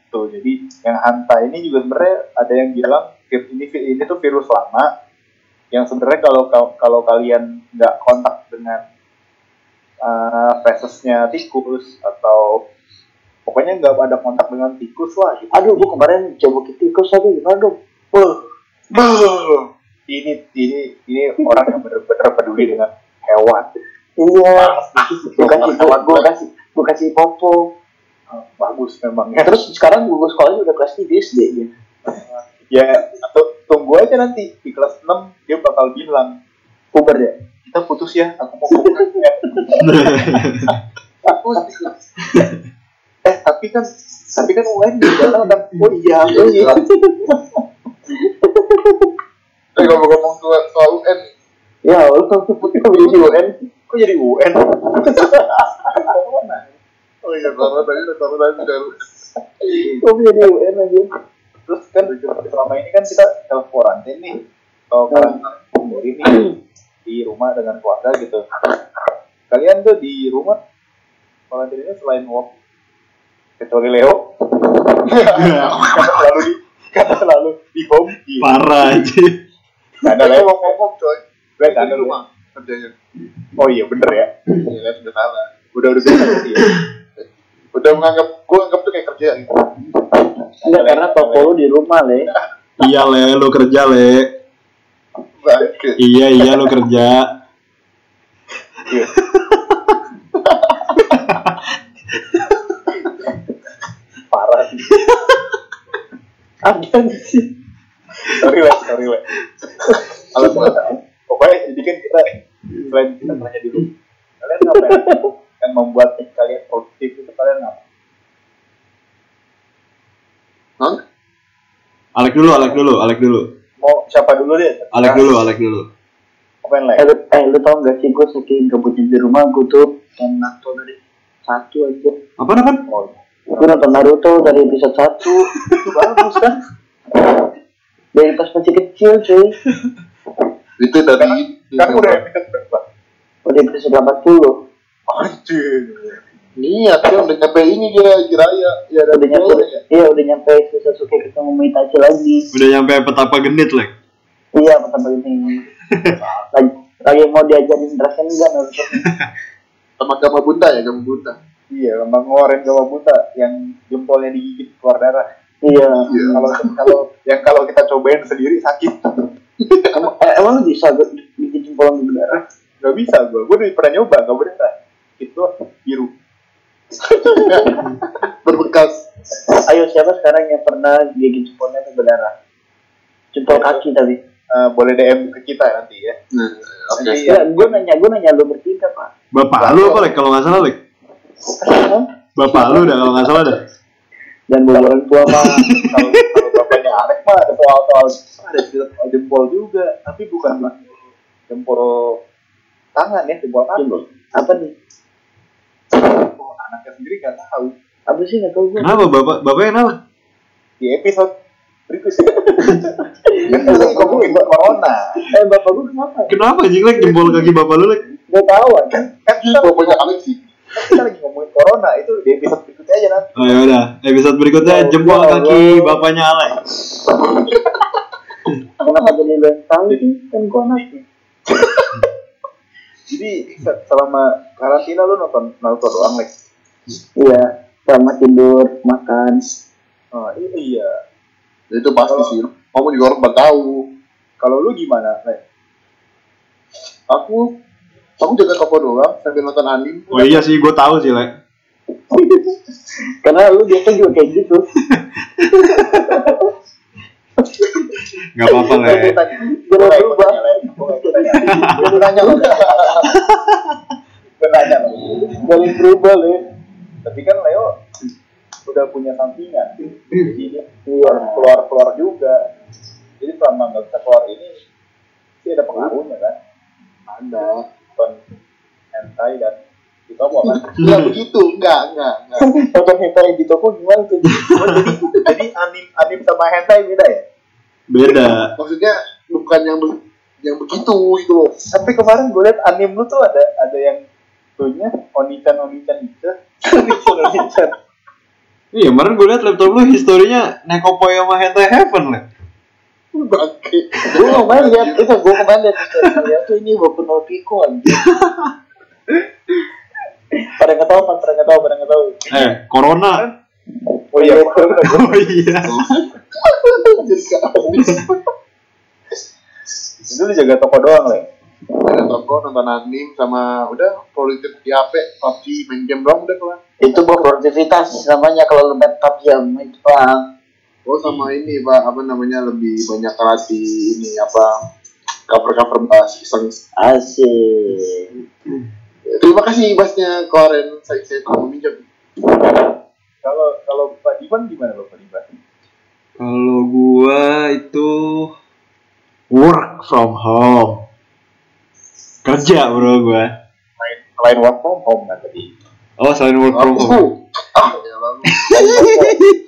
tuh jadi yang hanta ini juga sebenarnya ada yang bilang ini ini tuh virus lama yang sebenarnya kalau kalau kalian nggak kontak dengan uh, fesesnya tikus atau pokoknya nggak ada kontak dengan tikus lah gitu. Aduh, gue kemarin coba ke tikus tapi gimana dong? Ini ini ini orang yang benar-benar peduli dengan hewan. Iya. Gue kasih gue kasih gue kasih popo. Uh, bagus memang ya. Terus sekarang gue sekolahnya udah kelas 3 SD gitu. Ya, tu- tunggu aja nanti di kelas 6 dia bakal bilang, Puber ya. kita putus ya, aku mau putus ya. Putus. eh, tapi kan tapi kan UN di datang dan oh iya, oh iya. Eh ngomong-ngomong soal, soal UN, Ya, lu tuh putih menjadi UN. Kok jadi UN? Oh iya, taruh tadi, taruh tadi dari Gue menjadi UN aja. Terus kan selama ini kan kita self quarantine nih, atau karantina sendiri nih di rumah dengan keluarga gitu. Kalian tuh di rumah karantinanya selain work kecuali Leo selalu di karena selalu di home di Parah aja. Nggak ada Leo ngomong coy. Gue Di ada rumah kerjanya. oh iya bener ya Iya kan udah salah. Udah udah biasa sih ya. Udah menganggap, gue anggap tuh kayak kerja gitu. Enggak karena toko lu di rumah, Le. Iya, Le, lu kerja, Le. Iya, iya lu kerja. Parah sih Ada sih. sorry lah sorry lah kalau pokoknya jadi kan kita selain kita tanya dulu kalian ngapain yang membuat kalian produktif itu kalian apa Hah? Alek dulu, Alek dulu, Alek dulu. mau siapa dulu deh Alek dulu, Alek dulu. ngapain lah Eh, lu, eh, lu tau gak sih gue saking gabutnya di rumah gue tuh nonton dari satu aja. Apa apa? oh, Gue nonton Naruto dari episode satu itu bagus kan? Dari pas masih kecil cuy. (laughs) Itu dari kan udah episode berapa Udah episode 80 anjir niat dia udah nyampe ini dia Jiraya ya Udah nyampe, ya. iya udah nyampe Sasuke ketemu Itachi lagi. Udah nyampe petapa genit, Lek. Iya pertama ini. (laughs) lagi, lagi mau diajarin Rasengan Naruto. (laughs) sama Gama Bunta ya Gama Bunta iya lambang ngeluarin gawa buta yang jempolnya digigit keluar darah Iya. Iya. kalau kalau yang kalau kita cobain sendiri sakit (laughs) Emang, eh, emang lu bisa gue bikin jempol di berdarah? nggak bisa gue gue udah pernah nyoba nggak beneran itu biru (laughs) berbekas Ayo siapa sekarang yang pernah gigit jempolnya ke berdarah? Jempol kaki tapi. Eh, boleh DM ke kita nanti ya nah, oke Nanti Ya, gue nanya, gue nanya lu bertiga pak. Bapak lu apa, Lek? Kalau nggak salah, Lek. Bapak lu dah kalau nggak salah dah. Dan orang tua mah. (laughs) kalau kalau bapaknya Alex mah ada soal soal ada soal jempol juga tapi bukan jempol tangan ya jempol kaki. Apa nih? Anaknya sendiri nggak tahu Apa sih nggak tahu gue? Kenapa bapak? Bapaknya kenapa? di episode berikutnya kan kita lagi (laughs) ngomongin corona Eh bapak gue kenapa? Kenapa anjing Lek jempol kaki bapak lu, Lek? Gak tahu kan? kan kita, bapaknya Alex sih kita lagi ngomongin corona itu di episode berikutnya aja nanti Oh ya udah, episode berikutnya Ya jempol kaki bapaknya Alek. Kenapa jadi lu tahu sih? Kan gue anaknya. (laughs) jadi se- selama karantina lu nonton Naruto doang Lex Iya. Sama tidur, makan. oh iya itu pasti sih kamu juga orang tahu kalau lu gimana Lex aku aku jaga toko doang sambil nonton anime Oh iya sih, gue tahu sih, Lek. (laughs) Karena lu biasa juga kayak gitu. Nggak apa-apa lah ya. Jangan berubah. Gue nanya lo. Gue nanya lo. Jangan berubah lu. Tapi kan Leo udah punya sampingan. Jadi dia keluar keluar juga. Jadi selama nggak bisa keluar ini sih ada pengaruhnya kan. Ada. Kon hentai dan itu apa kan? Enggak (laughs) begitu, enggak, enggak, enggak. Nonton hentai di toko gimana tuh? Jadi jadi anim anim sama hentai beda ya? Beda. Maksudnya bukan yang be- yang begitu itu loh. Sampai kemarin gue liat anim lu tuh ada ada yang tuhnya onichan onichan itu. Onichan. Iya, kemarin gue liat laptop lu historinya Nekopoy sama Hentai Heaven lah. Bangke. Gue kemarin lihat itu, gue kemarin lihat lihat tuh ini no Pico anjir. Pada nggak tahu, pada nggak tahu, pada nggak tahu. Eh, Corona. Oh iya, gue (laughs) Oh iya. Jadi gak habis. itu lu jaga toko doang lah. Ada toko nonton anime sama udah politik di HP, PUBG, main game doang udah kelar. Itu buat produktivitas namanya kalau lu main PUBG itu doang. Oh sama ini pak apa namanya lebih banyak latih ini apa cover cover bahas iseng. Asik. Terima kasih basnya kemarin saya saya telah meminjam. Kalau kalau Pak Divan gimana lo Pak Divan? Kalau gua itu work from home. Kerja bro gua. Selain selain work from home kan tadi. Oh, selain work from home. Ah lalu. (laughs)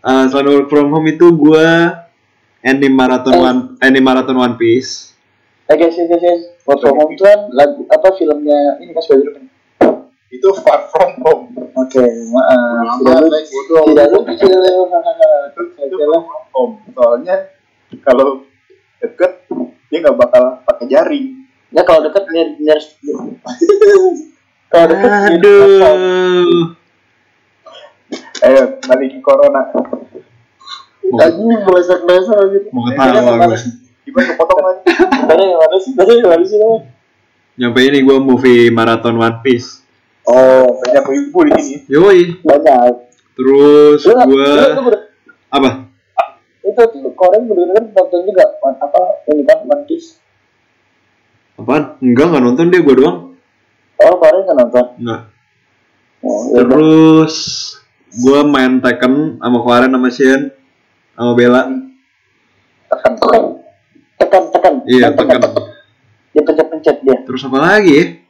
Eh, selain work from home itu gua anime marathon Eh. one anime marathon One Piece. Eh guys, guys, guys. Work from home itu kan lagu apa filmnya ini kan sebagai kan? Itu far from home. Oke, maaf. Tidak Lambat, lu, like bodoh. tidak lu kecil. Itu far from home. Soalnya kalau deket dia nggak bakal pakai jaring. Ya kalau dekat near near. Kalau dekat near- Aduh. Ayo balik ke corona. Mau, Anjing melesak dasar gitu. mau ketawa gua. Gimana kepotong lagi? Tadi mana sih? Tadi mana sih? Nyampe ini gua movie marathon One Piece. Oh, banyak ibu di sini. Yoi. Banyak. Terus bener- apa? Itu tuh Korea bener-bener nonton juga apa ini kan One Piece. Apaan? Enggak, enggak nonton dia gua doang. Oh Korea kan nonton. Enggak. Oh, ya. Terus gua main Tekken sama kemarin sama Shen sama Bella. Tekan tekan tekan tekan. Iya, Tekken. Dia pencet-pencet dia. Terus apa lagi?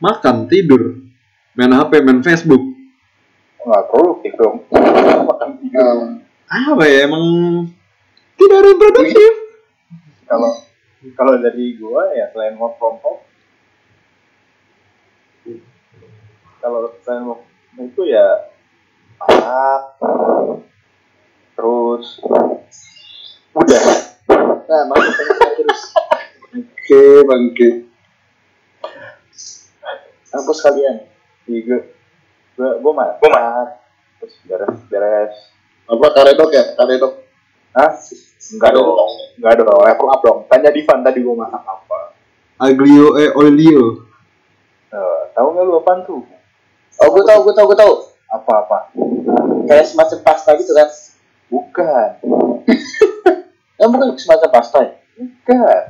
Makan, tidur, main HP, main Facebook. nggak produktif dong. Makan tidur. Apa ya emang tidak ada yang produktif? Kalau kalau dari gua ya selain work from home, kalau selain work from home itu ya masak, terus udah Nah, pencet terus. Oke, bangke. Hapus kalian. di gua gua gua masak, terus beres beres. Apa karedok ya? Karedok. Hah? Enggak dong, enggak dong, level up dong. Tanya Divan tadi gua masak apa. Aglio eh olio. Eh, tahu nggak lu apaan tuh? Oh, gue tau, gue tau, gue tau. Apa-apa? Kayak semacam pasta gitu kan? Bukan, (laughs) Ya bukan semacam pasta ya? bukan.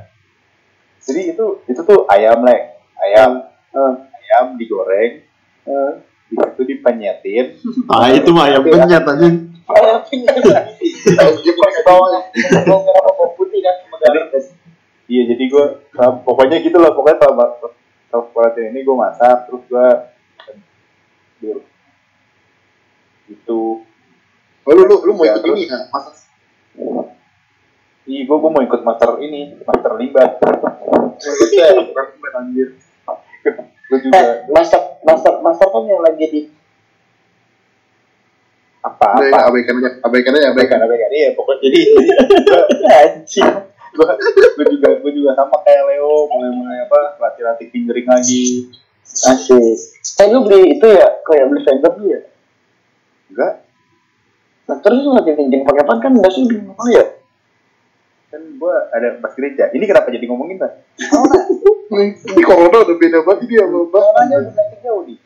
Jadi itu itu tuh ayam lek, ayam Eh, ayam digoreng, eh. di situ dipenyetin. Ah itu mah ayam penyet anjing. Merah putih kan? Iya, jadi gue pokoknya gitu lah, pokoknya selama selama quarantine ini gue masak, terus gue di- itu Oh, lu, lu, lu mau Ya, ikut ini ya? Masak. Iya, gue gue mau ikut master ini, master libat. Masak, bukan bukan anjir. gue Eh, juga master, master, master kan yang lagi di apa apa ya, abaikan aja, abaikan aja, abaikan. abaikan abaikan iya pokoknya jadi (laughs) anjing. gue gue juga gue juga sama kayak Leo mulai mulai apa latih latih fingering lagi Asik. Eh lu beli itu ya? Kayak beli lu ya? enggak Nah terus lu lagi pinjam pakai apa kan nggak sih apa ya? kan gue ada pas gereja ini kenapa jadi ngomongin kan Ini corona udah beda banget dia sama orangnya udah jauh nih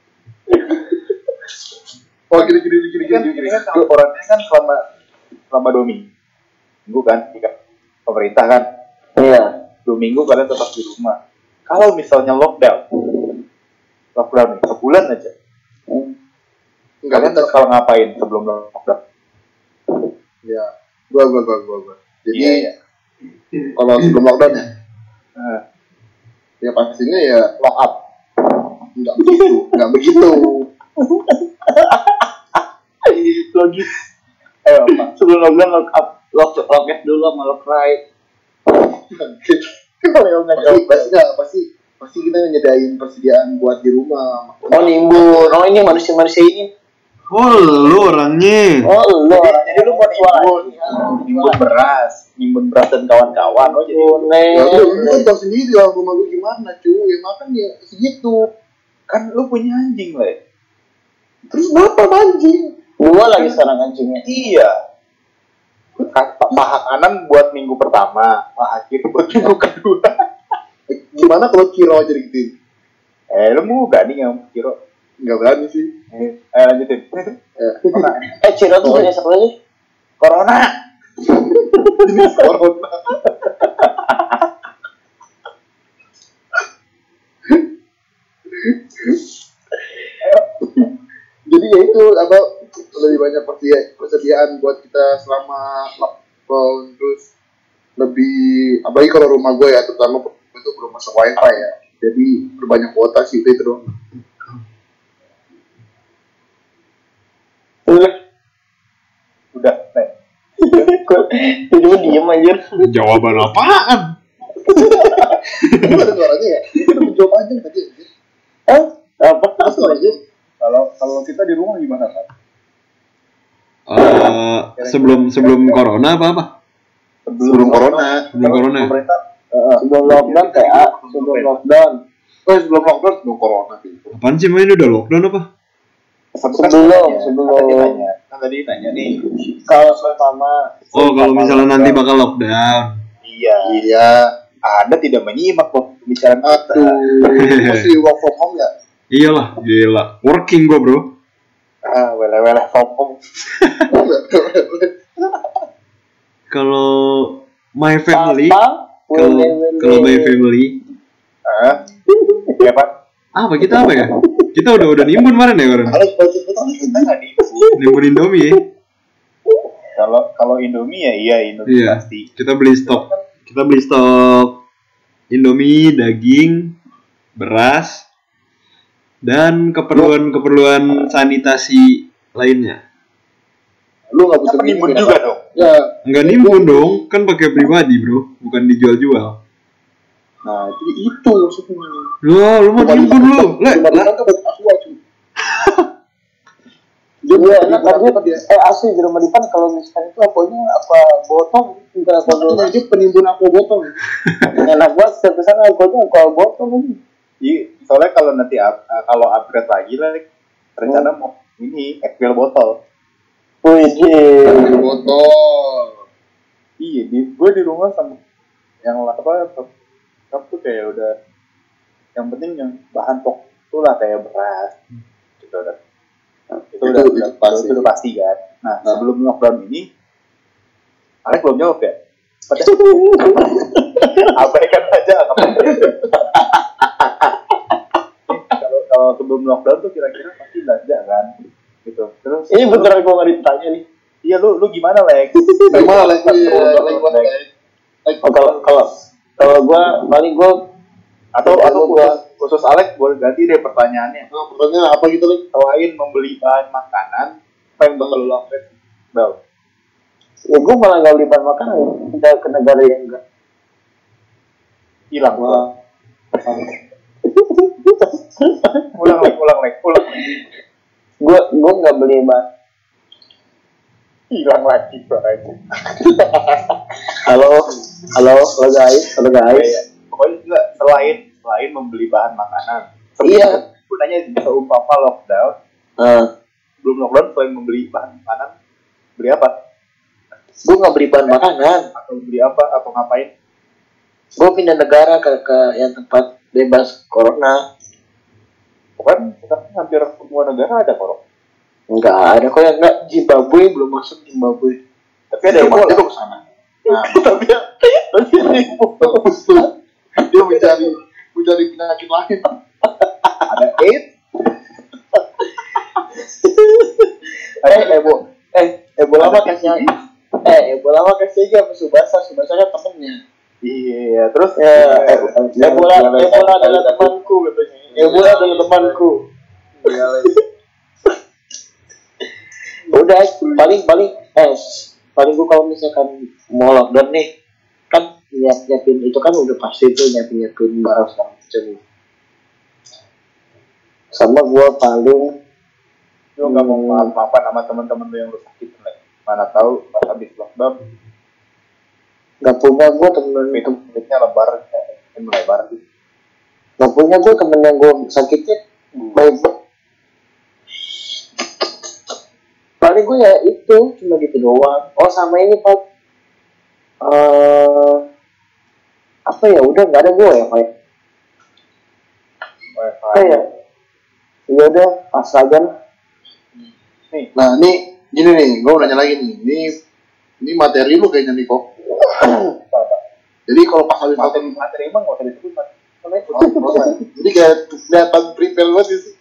Oh gini gini gini Ini kan, gini gini. ini kan laporannya kan selama selama dua minggu kan, pemerintah kan Iya. dua minggu kalian tetap di rumah. Kalau misalnya lockdown, lockdown nih sebulan aja, Enggak kalian betul. bakal ngapain sebelum lockdown? Ya. Gua gua gua gua gua. Jadi Iya, iya. kalau sebelum lockdown ya, Nah, ya pastinya ya lock up. enggak begitu, enggak begitu. (laughs) Logis. Ayo, Pak. Sebelum lockdown lock up, lock lock F dulu sama lock right. (laughs) Kalau yang nggak pasti pasti nggak pasti pasti kita nyediain persediaan buat di rumah. Oh nimbun. Oh ini manusia-manusia ini. Oh, lu orangnya. Oh lo. Jadi lu buat nimbun, nimbun beras, nimbun beras dan kawan-kawan. Oh jadi Nih. lu, lu tau sendiri lah rumah gue gimana cuy, ya makan ya segitu. kan lu punya anjing lah. Terus berapa anjing? Dua lagi sekarang anjingnya. Iya. Paha kanan buat minggu pertama, paha kiri buat minggu kedua. Eh, Gimana kalau Kiro aja gitu? Eh, lu mau gak nih yang kiro? Enggak berani sih. Eh, ayo lanjutin. Eh Ciro tuh punya satu lagi. Corona. (laughs) Jenis corona. Jadi ya itu apa lebih banyak persedia- persediaan buat kita selama lockdown terus lebih apalagi kalau rumah gue ya terutama itu belum masuk wifi ya jadi berbanyak kuota sih itu, itu doang Udah, Nek. Jadi lu diem aja. Jawaban apaan? ada suaranya ya itu udah menjawab aja tadi Eh apa? suaranya Kalau kalau kita di rumah gimana, Pak? Eh, sebelum sebelum corona apa apa? sebelum corona Sebelum corona. Pemerintah Sebelum lockdown TA. Sebelum lockdown. oh sebelum lockdown sebelum corona gitu Apaan sih main udah lockdown apa? Sebelum, sebelum. Kan tadi nanya, kan tadi nanya nih. Kalau pertama. Oh, kalau misalnya nanti bakal lockdown. Iya. iya Anda tidak menyimak kok pembicaraan kita. masih work from home ya Iyalah, gila. Working gua, Bro. Ah, wele-wele from home. Kalau my family, kalau kalau my family, Ah, iya Pak. apa kita apa ya? Kita udah udah nimbun kemarin ya kemarin. baca betul Kita nggak Nimbun Indomie ya. Kalau kalau Indomie ya iya Indomie Iya. pasti. Kita beli stok. Kita beli stok Indomie, daging, beras, dan keperluan-keperluan sanitasi lainnya. lu nggak bisa Kita penimbun gini, juga dong. ya Enggak nimbun dong, kan pakai pribadi, Bro, bukan dijual-jual. nah jadi itu maksudnya Loh, lu mau nimbun lu? Le, dia buat apa dia Eh asli di rumah Dipan kalau misalkan itu apanya apa botol dulu. Makanya dia penimbun aku botol (laughs) Enak banget setiap ke sana akunya apa botol ini. Iya, soalnya kalau nanti up- uh, kalau upgrade lagi lah, rencana mau ini ekspil botol. Wih, penimbun botol Iya, di gue di rumah sama yang lah apa kap tuh kayak udah yang penting yang bahan pokok itu lah kayak beras gitu kan. Itu, Itu- udah, itu udah pasti. itu udah pasti kan. Nah, Nah. sebelum lockdown ini Alek belum jawab ya? (laughs) Pada abaikan saja kalau (laughs) kalau sebelum lockdown tuh kira-kira pasti belanja kan gitu terus Ini beneran gua nggak ditanya nih. iya lu lu gimana Lex iya, (laughs) gimana Lex? Oh, kalau kalau kalau gua paling gua atau Iya, atau khusus khusus Alex boleh ganti deh pertanyaannya Nah, pertanyaan apa gitu Lex? selain membeli bahan makanan apa yang bakal lu lakukan Bel ya gua malah nggak beli bahan makanan kita ke negara yang enggak. hilang Wah. (laughs) ulang Lex ulang Lex ulang. Gua gua nggak beli bahan. hilang lagi barangnya (laughs) Halo, halo, halo guys, halo guys. Iya, pokoknya enggak selain selain membeli bahan makanan Iya. Gue nanya seumpama lockdown Nah, belum lockdown selain membeli bahan makanan beli apa gua nggak beli bahan makanan. atau beli apa atau ngapain Gua pindah negara ke ke yang tempat bebas corona. Kan sekarang hampir semua negara ada kok Enggak ada kok yang enggak Zimbabwe belum masuk Zimbabwe. tapi ada yang masuk ke sana. Nah, (laughs) tapi tapi bagus (laughs) tuh. Dia mencari mencari penyakit lain. ada AIDS. (laughs) Eh ebo eh ebola mah kasih eh ebola mah kasih aja sama subasa? Subasa kan temennya. Iya terus ya eh, ebola yang- adalah temanku katanya ebola adalah temanku udah paling paling eh paling gua kalau misalkan mau lockdown nih kan nyiap nyiapin itu kan udah pasti tuh nyiapin nyiapin barang segala macam. Sama gua paling lu nggak mau maaf maafan sama teman-teman lu yang lu sakit Lek. mana tahu pas habis lockdown nggak punya gua temen itu kulitnya lebar kayak melebar gitu nggak punya gua temen yang gua sakitnya baik paling gue ya itu cuma gitu doang oh sama ini pak eh apa ya udah nggak ada gue ya pak WiFi. apa ya ya udah pas aja lah. nih Nah, ini gini nih, gue mau nanya lagi nih. Ini ini materi lu kayaknya nih kok. Jadi kalau pas habis materi materi materi emang nggak usah disebut Jadi kayak kelihatan prepare banget sih.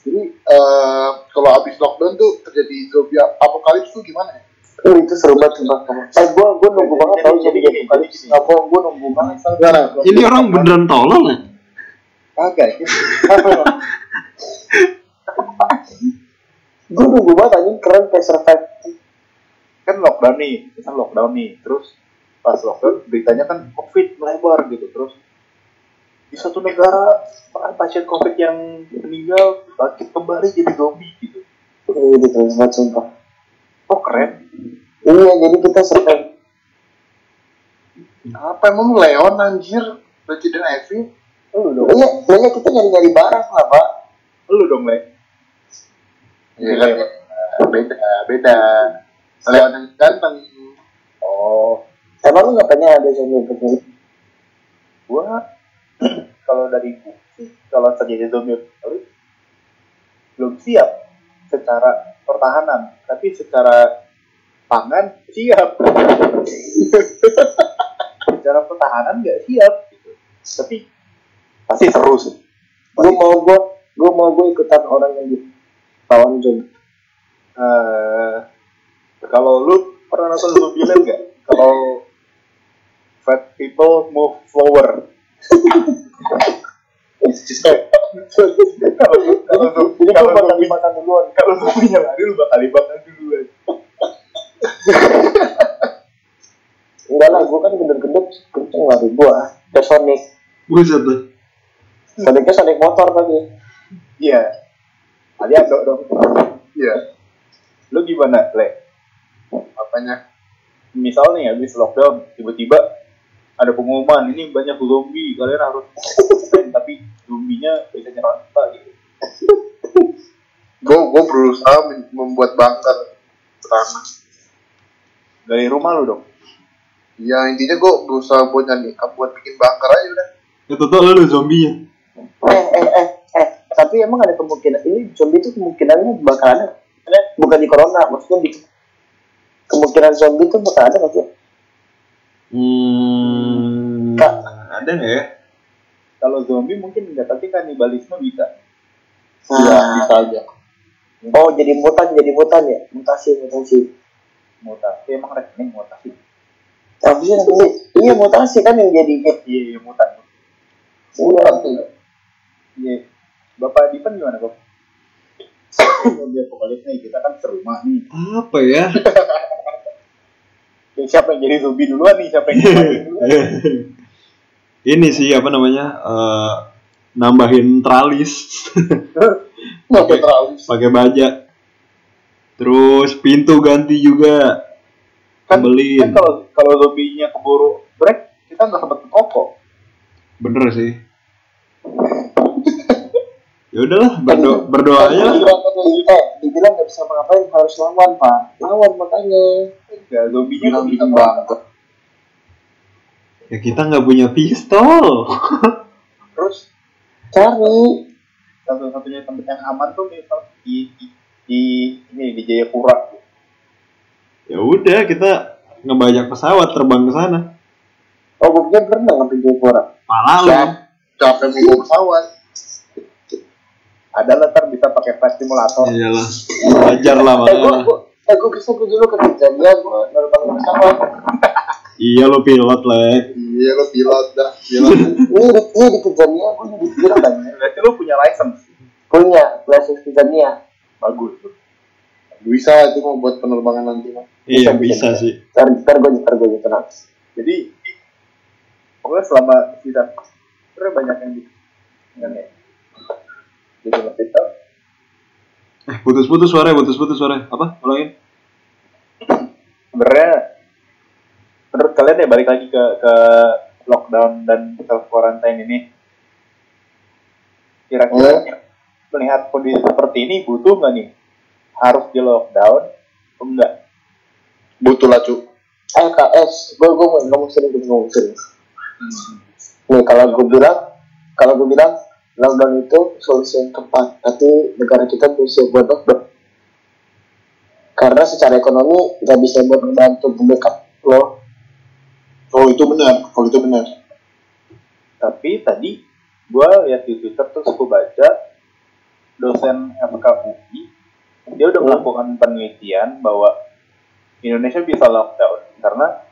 Jadi eh, kalau habis lockdown tuh terjadi zombie apokalips tuh gimana ya? Uh, itu seru banget sumpah. Eh, gue gue nunggu banget tau jadi nggak bohong gue nunggu banget. Ini orang beneran tolol ya? kagak Gue nunggu banget anjing keren kayak survive. kan lockdown nih kan lockdown nih terus pas lockdown beritanya kan covid melebar gitu terus di satu negara pasien covid yang meninggal bangkit kembali jadi zombie gitu Ini gitu banget sumpah. oh keren Iya jadi kita survive. Apa emang Leon anjir? Resident Evil? lu dong Iya, banyak kita nyari-nyari barang lah pak. lu dong le Iya kan? Beda, beda. Leon yang ganteng. oh Emang lu nggak pengen ada zombie begini? gua (clears throat) kalau dari gua sih kalau terjadi zombie apocalypse belum siap secara pertahanan tapi secara pangan siap (laughs) secara pertahanan nggak siap gitu. tapi pasti seru sih Gue mau gue, gue mau gue ikutan orang yang ditawan zombie. Eh, kalau lu pernah nonton Zombieland nggak kalau fat people move slower kalau kalau Jadi kalau bakal dimakan duluan. kalau zombinya lari lu bakal dimakan duluan Enggak lah, gue kan gede-gede kenceng lari gue. Kayak Sonic. Buset tuh. Sonicnya Sonic motor tadi. iya ada dong dong Iya. lu gimana le Apanya? misal nih habis lockdown tiba-tiba ada pengumuman ini banyak zombie kalian harus (laughs) tapi zombinya bisa nyerang kita gitu Gue gue berusaha membuat bunker tanah. dari rumah lu dong Ya intinya gue berusaha buat nyari, buat bikin bunker aja udah. Ya tuh lu zombinya. Eh, eh, eh, eh. Tapi emang ada kemungkinan ini zombie itu kemungkinannya bakal ada. Karena bukan di corona, maksudnya di kemungkinan zombie itu bakal ada nggak sih? Hmm. Ada nggak ya? kalau zombie mungkin enggak tapi kanibalisme bisa Iya Nah. bisa aja. Oh, jadi mutan, jadi mutan ya? Mutasi, mutasi. mutasi emang rekening mutasi Apa sih? Iya, mutasi kan yang jadi iya iya mutan Iya. iya bapak Dipan gimana kok zombie nih kita kan serumah nih Apa ya? (laughs) Ya, siapa yang jadi zombie duluan nih siapa yang mati duluan (laughs) Ini sih apa namanya? eh, nambahin tralis, (laughs) Nggak terlalu. pakai baja. Terus pintu ganti juga. kan, kan Beliin. kalau kalau zombinya keburu break kita nggak sempet koko Bener sih. Ya udahlah, berdo berdoa aja. lah. Eh, dibilang nggak bisa ngapain harus lawan pak. Lawan makanya. nggak zombinya Bilang nggak bisa bikin koko. bunker. Ya kita nggak punya pistol. terus cari satu-satunya tempat yang aman tuh misal di di, di ini di Jayapura Ya udah kita ngebajak pesawat terbang ke sana. oh gue pikir pernah ngambil Jayapura Malah lu. Capek bawa pesawat. ada lah ntar bisa pakai flight simulator Iyalah. Belajar lah eh malah. eh gue bisa gue dulu ke kejadian gue nerbang pesawat Iya lo pilot lek. Iya lo pilot dah. Pilot. (laughs) ini di, ini di kejadian gue jadi pilot banyak berarti lu punya license punya license kejadian bagus tuh Bisa itu mau buat penerbangan nanti mah. Iya bisa, bisa sih. ntar ntar gue ntar gue tenang jadi pokoknya selama kita sebenarnya banyak yang di ya di kita Eh putus-putus suara, putus-putus suara. Apa? Ulangin. sebenarnya menurut kalian ya balik lagi ke ke lockdown dan self quarantine ini. Kira-kira melihat kondisi seperti ini butuh nggak nih? Harus di lockdown atau enggak Butuh lah cu. LKS gue gue mau ngomong serius gue ngomong serius. Nih kalau gue bilang kalau gue bilang lockdown itu solusi yang tepat. Tapi negara kita bisa buat lockdown. Karena secara ekonomi nggak bisa buat membantu membackup lo itu benar. Kalau itu benar. tapi tadi gue lihat di twitter terus gue baca dosen FKUI dia udah Hmm. melakukan penelitian bahwa Indonesia bisa lockdown karena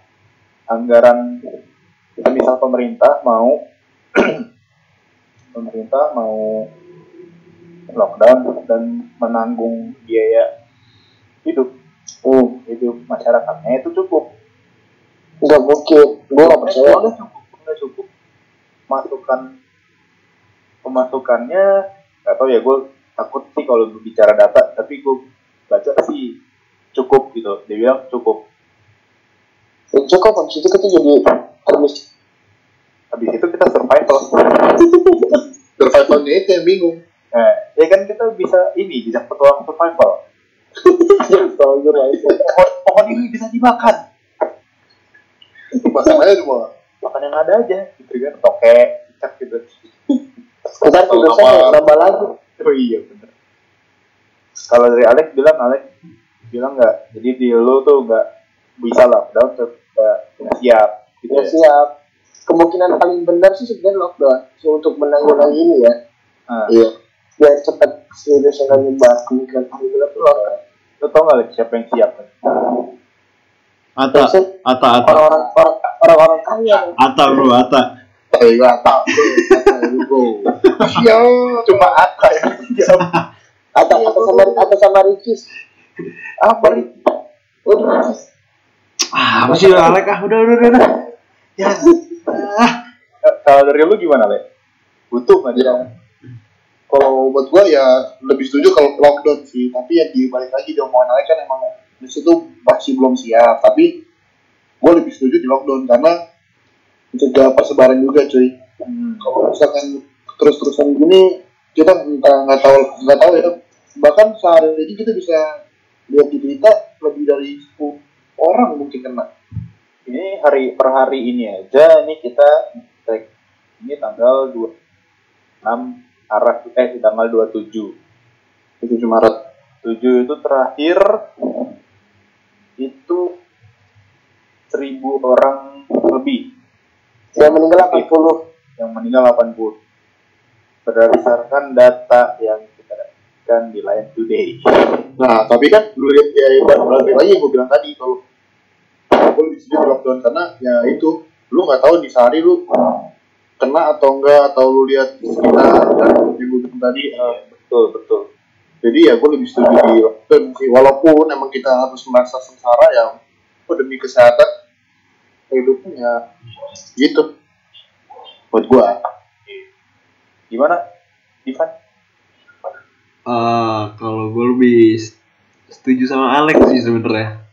anggaran misal pemerintah mau (clears throat) pemerintah mau lockdown dan menanggung biaya hidup hmm. hidup masyarakatnya itu cukup nggak mungkin. Gue nggak percaya. uangnya cukup uangnya cukup. Masukan pemasukannya nggak tahu ya gue takut sih kalau bicara data tapi gue baca sih cukup gitu. Dia bilang cukup. Ya, cukup. Habis itu kita jadi habis habis itu kita survival Survivalnya itu yang bingung. nah, ya kan kita bisa ini jejak petualang survival. (laughs) Pohon, pohon ini bisa dimakan Makan aja semua. makan yang ada aja gitu kan. Toke cicak gitu. Ntar Kalau tugasnya apa- nambah lagi oh iya bener. Kalau dari Alex bilang Alex bilang nggak? Jadi di lu tuh nggak bisa lockdown tuh nggak nggak siap gitu ya ya. siap. Kemungkinan paling benar sih sebenarnya lockdown So, untuk menanggulangi ini ya. Nah, Iya. biar cepat virusnya nggak nyebar kemungkinan paling benar tuh lockdown. Lu tau nggak Alex siapa yang siap? Kan? Ata, Ata, Ata, orang-orang orang orang-orang kaya Ata bro, Ata. Eh gak tau. Bro. Iya. cuma Atta yang siap atau atau sama atau sama Ricis apa nih Ricis Ah, apa sih Alek ah, udah, udah, udah, udah. Ya, Eh, kalau dari lu gimana le butuh nggak dia Kalau buat gua ya lebih setuju kalau lockdown sih. Tapi ya di balik lagi di omongan Alex kan emang di situ masih belum siap. Tapi gua lebih setuju di lockdown karena mencegah persebaran juga cuy. hmm. Kalau misalkan terus-terusan gini kita nggak nggak tahu nggak tahu ya. Bahkan sehari aja kita bisa lihat di berita lebih dari 10 orang mungkin kena. ini hari per hari ini aja ini kita cek ini tanggal 26 arah eh tanggal 27 7 Maret. 7 itu terakhir 1000 orang lebih yang meninggal 80 yang meninggal 80 berdasarkan data yang kita dapatkan di Line Today. Nah, tapi kan lu lihat ya balik balik lagi yang gue bilang tadi kalau setuju di lockdown karena ya itu lu nggak tahu di sehari lu kena atau enggak atau lu lihat sekitar dan bilang tadi eh, Betul, betul. jadi ya gue lebih setuju di lockdown sih walaupun emang kita harus merasa sengsara ya oh, demi kesehatan kehidupan ya gitu buat gua Gimana, Ivan? Eh, kalau gue lebih setuju sama Alex sih sebenarnya.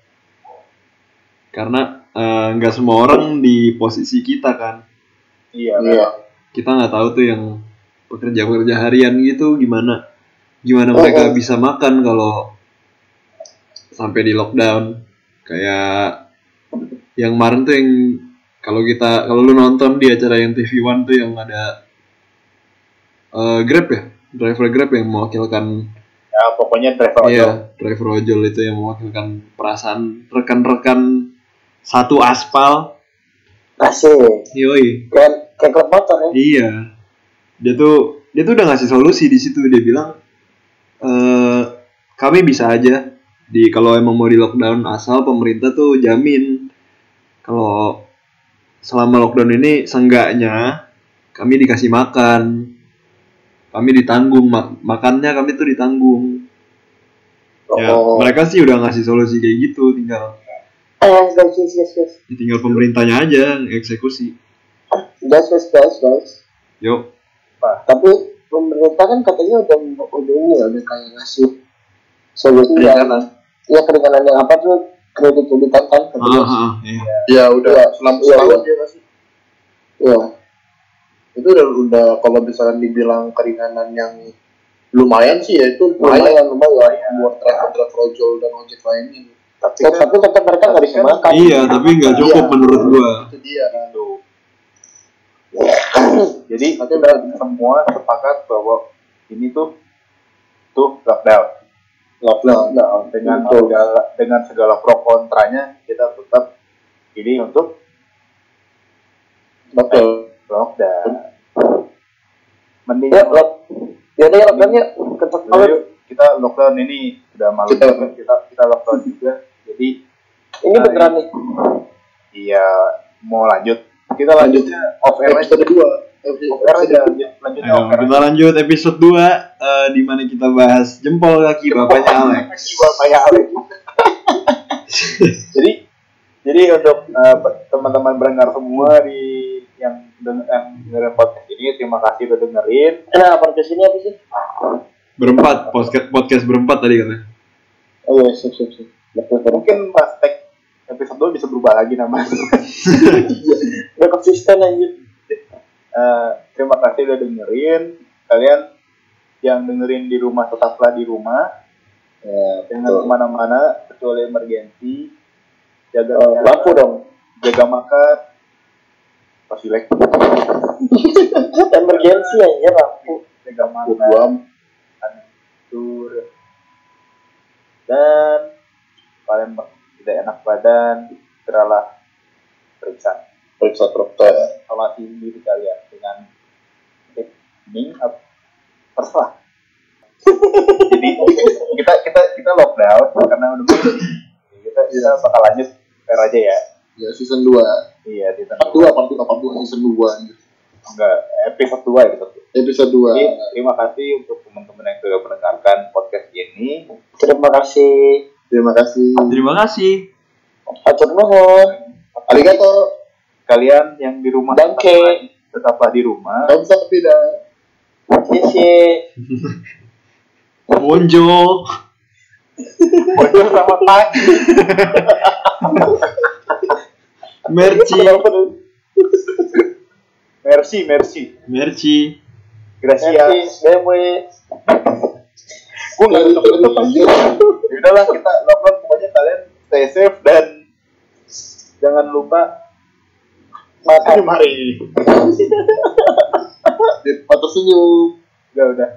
Karena eh, nggak semua orang di posisi kita kan. Iya, iya Kita nggak tahu tuh yang pekerja-pekerja harian gitu gimana gimana mereka bisa makan kalau sampai di lockdown. Kayak yang kemarin tuh yang kalau kita kalau lu nonton di acara yang TV One tuh yang ada eh, Grab ya driver Grab yang mewakilkan ya pokoknya driver ojol Iya, driver ojol itu yang mewakilkan perasaan rekan-rekan satu aspal. Asik. Yoi. Kayak kayak klub motor ya. Iya. Dia tuh dia tuh udah ngasih solusi di situ. Dia bilang eh kami bisa aja di kalau emang mau di lockdown asal pemerintah tuh jamin kalau selama lockdown ini seenggaknya kami dikasih makan kami ditanggung mak- makannya kami tuh ditanggung ya Oh. mereka sih udah ngasih solusi kayak gitu tinggal Eh, guys. ya tinggal pemerintahnya aja yang eksekusi Guys, guys, guys, guys. yuk Tapi pemerintah kan katanya udah udah ini ya, udah kayak ngasih solusi ya keringanan yang apa tuh kredit kan ah, ah, iya. Ya udah Iya, selama iya, setahun iya. ngasih. Iya. Itu udah udah kalau misalkan dibilang keringanan yang lumayan sih ya itu Lumayan, lumayan lumayan. buat driver driver ojol dan ojek lainnya. tapi Ya, kan tapi tetap mereka nggak bisa makan. iya tapi nggak cukup Iya. menurut gua Itu dia. itu (coughs) jadi kita semua sepakat bahwa ini tuh tuh lockdown lockdown, lockdown. dengan Betul. segala dengan segala pro kontranya kita tetap ini untuk Betul. lockdown. dan ya, lock, ya, ya lockdownnya kencang. Kita lockdown ini sudah malu kita, kita kita lockdown juga. Jadi ini beneran nih. Iya, mau lanjut. Kita lanjutnya off air episode 2 Ayo, kita lanjut episode 2 eh, di mana kita bahas jempol kaki bapaknya Alex. Bapaknya Alex. (laughs) jadi jadi untuk eh, teman-teman berengar semua di yang yang dengerin podcast ini terima kasih udah dengerin Nah, podcast ini apa sih? Berempat, podcast podcast berempat tadi katanya. Oh iya, sip, sip, sip. Betul, betul. mungkin pas tag episode 2 bisa berubah lagi namanya (laughs) Udah konsisten aja. Eh, terima kasih udah dengerin. Kalian yang dengerin di rumah tetaplah di rumah. Ya, jangan ke mana-mana kecuali emergensi jaga Oh, lampu dong. jaga makan. Pasti like (laughs) Emergensi aja lampu. jaga makan. hancur dan kalian tidak enak badan segeralah periksa periksa dokter. awasi diri kalian dengan ini terserah (laughs) jadi kita kita kita lockdown karena udah kita kita bakal lanjut fair aja ya Ya season 2. iya di Part 2, part 2, part 2 season 2. enggak episode 2 episode 2 Episode Jadi, 2. terima kasih untuk teman-teman yang sudah mendengarkan podcast ini Terima kasih. Terima kasih. Terima kasih. Atur nuhun. Arigato. Kalian yang di rumah Danke. tetaplah di rumah Kamsahamnida. Sisi. Bonjour. Bonjour selamat pagi Merci. merci merci Merci. gracias BMW. gue nggak tutup tutup aja ya udahlah kita lockdown pokoknya kalian stay safe dan jangan lupa Makan. mari Patah senyum. udah udah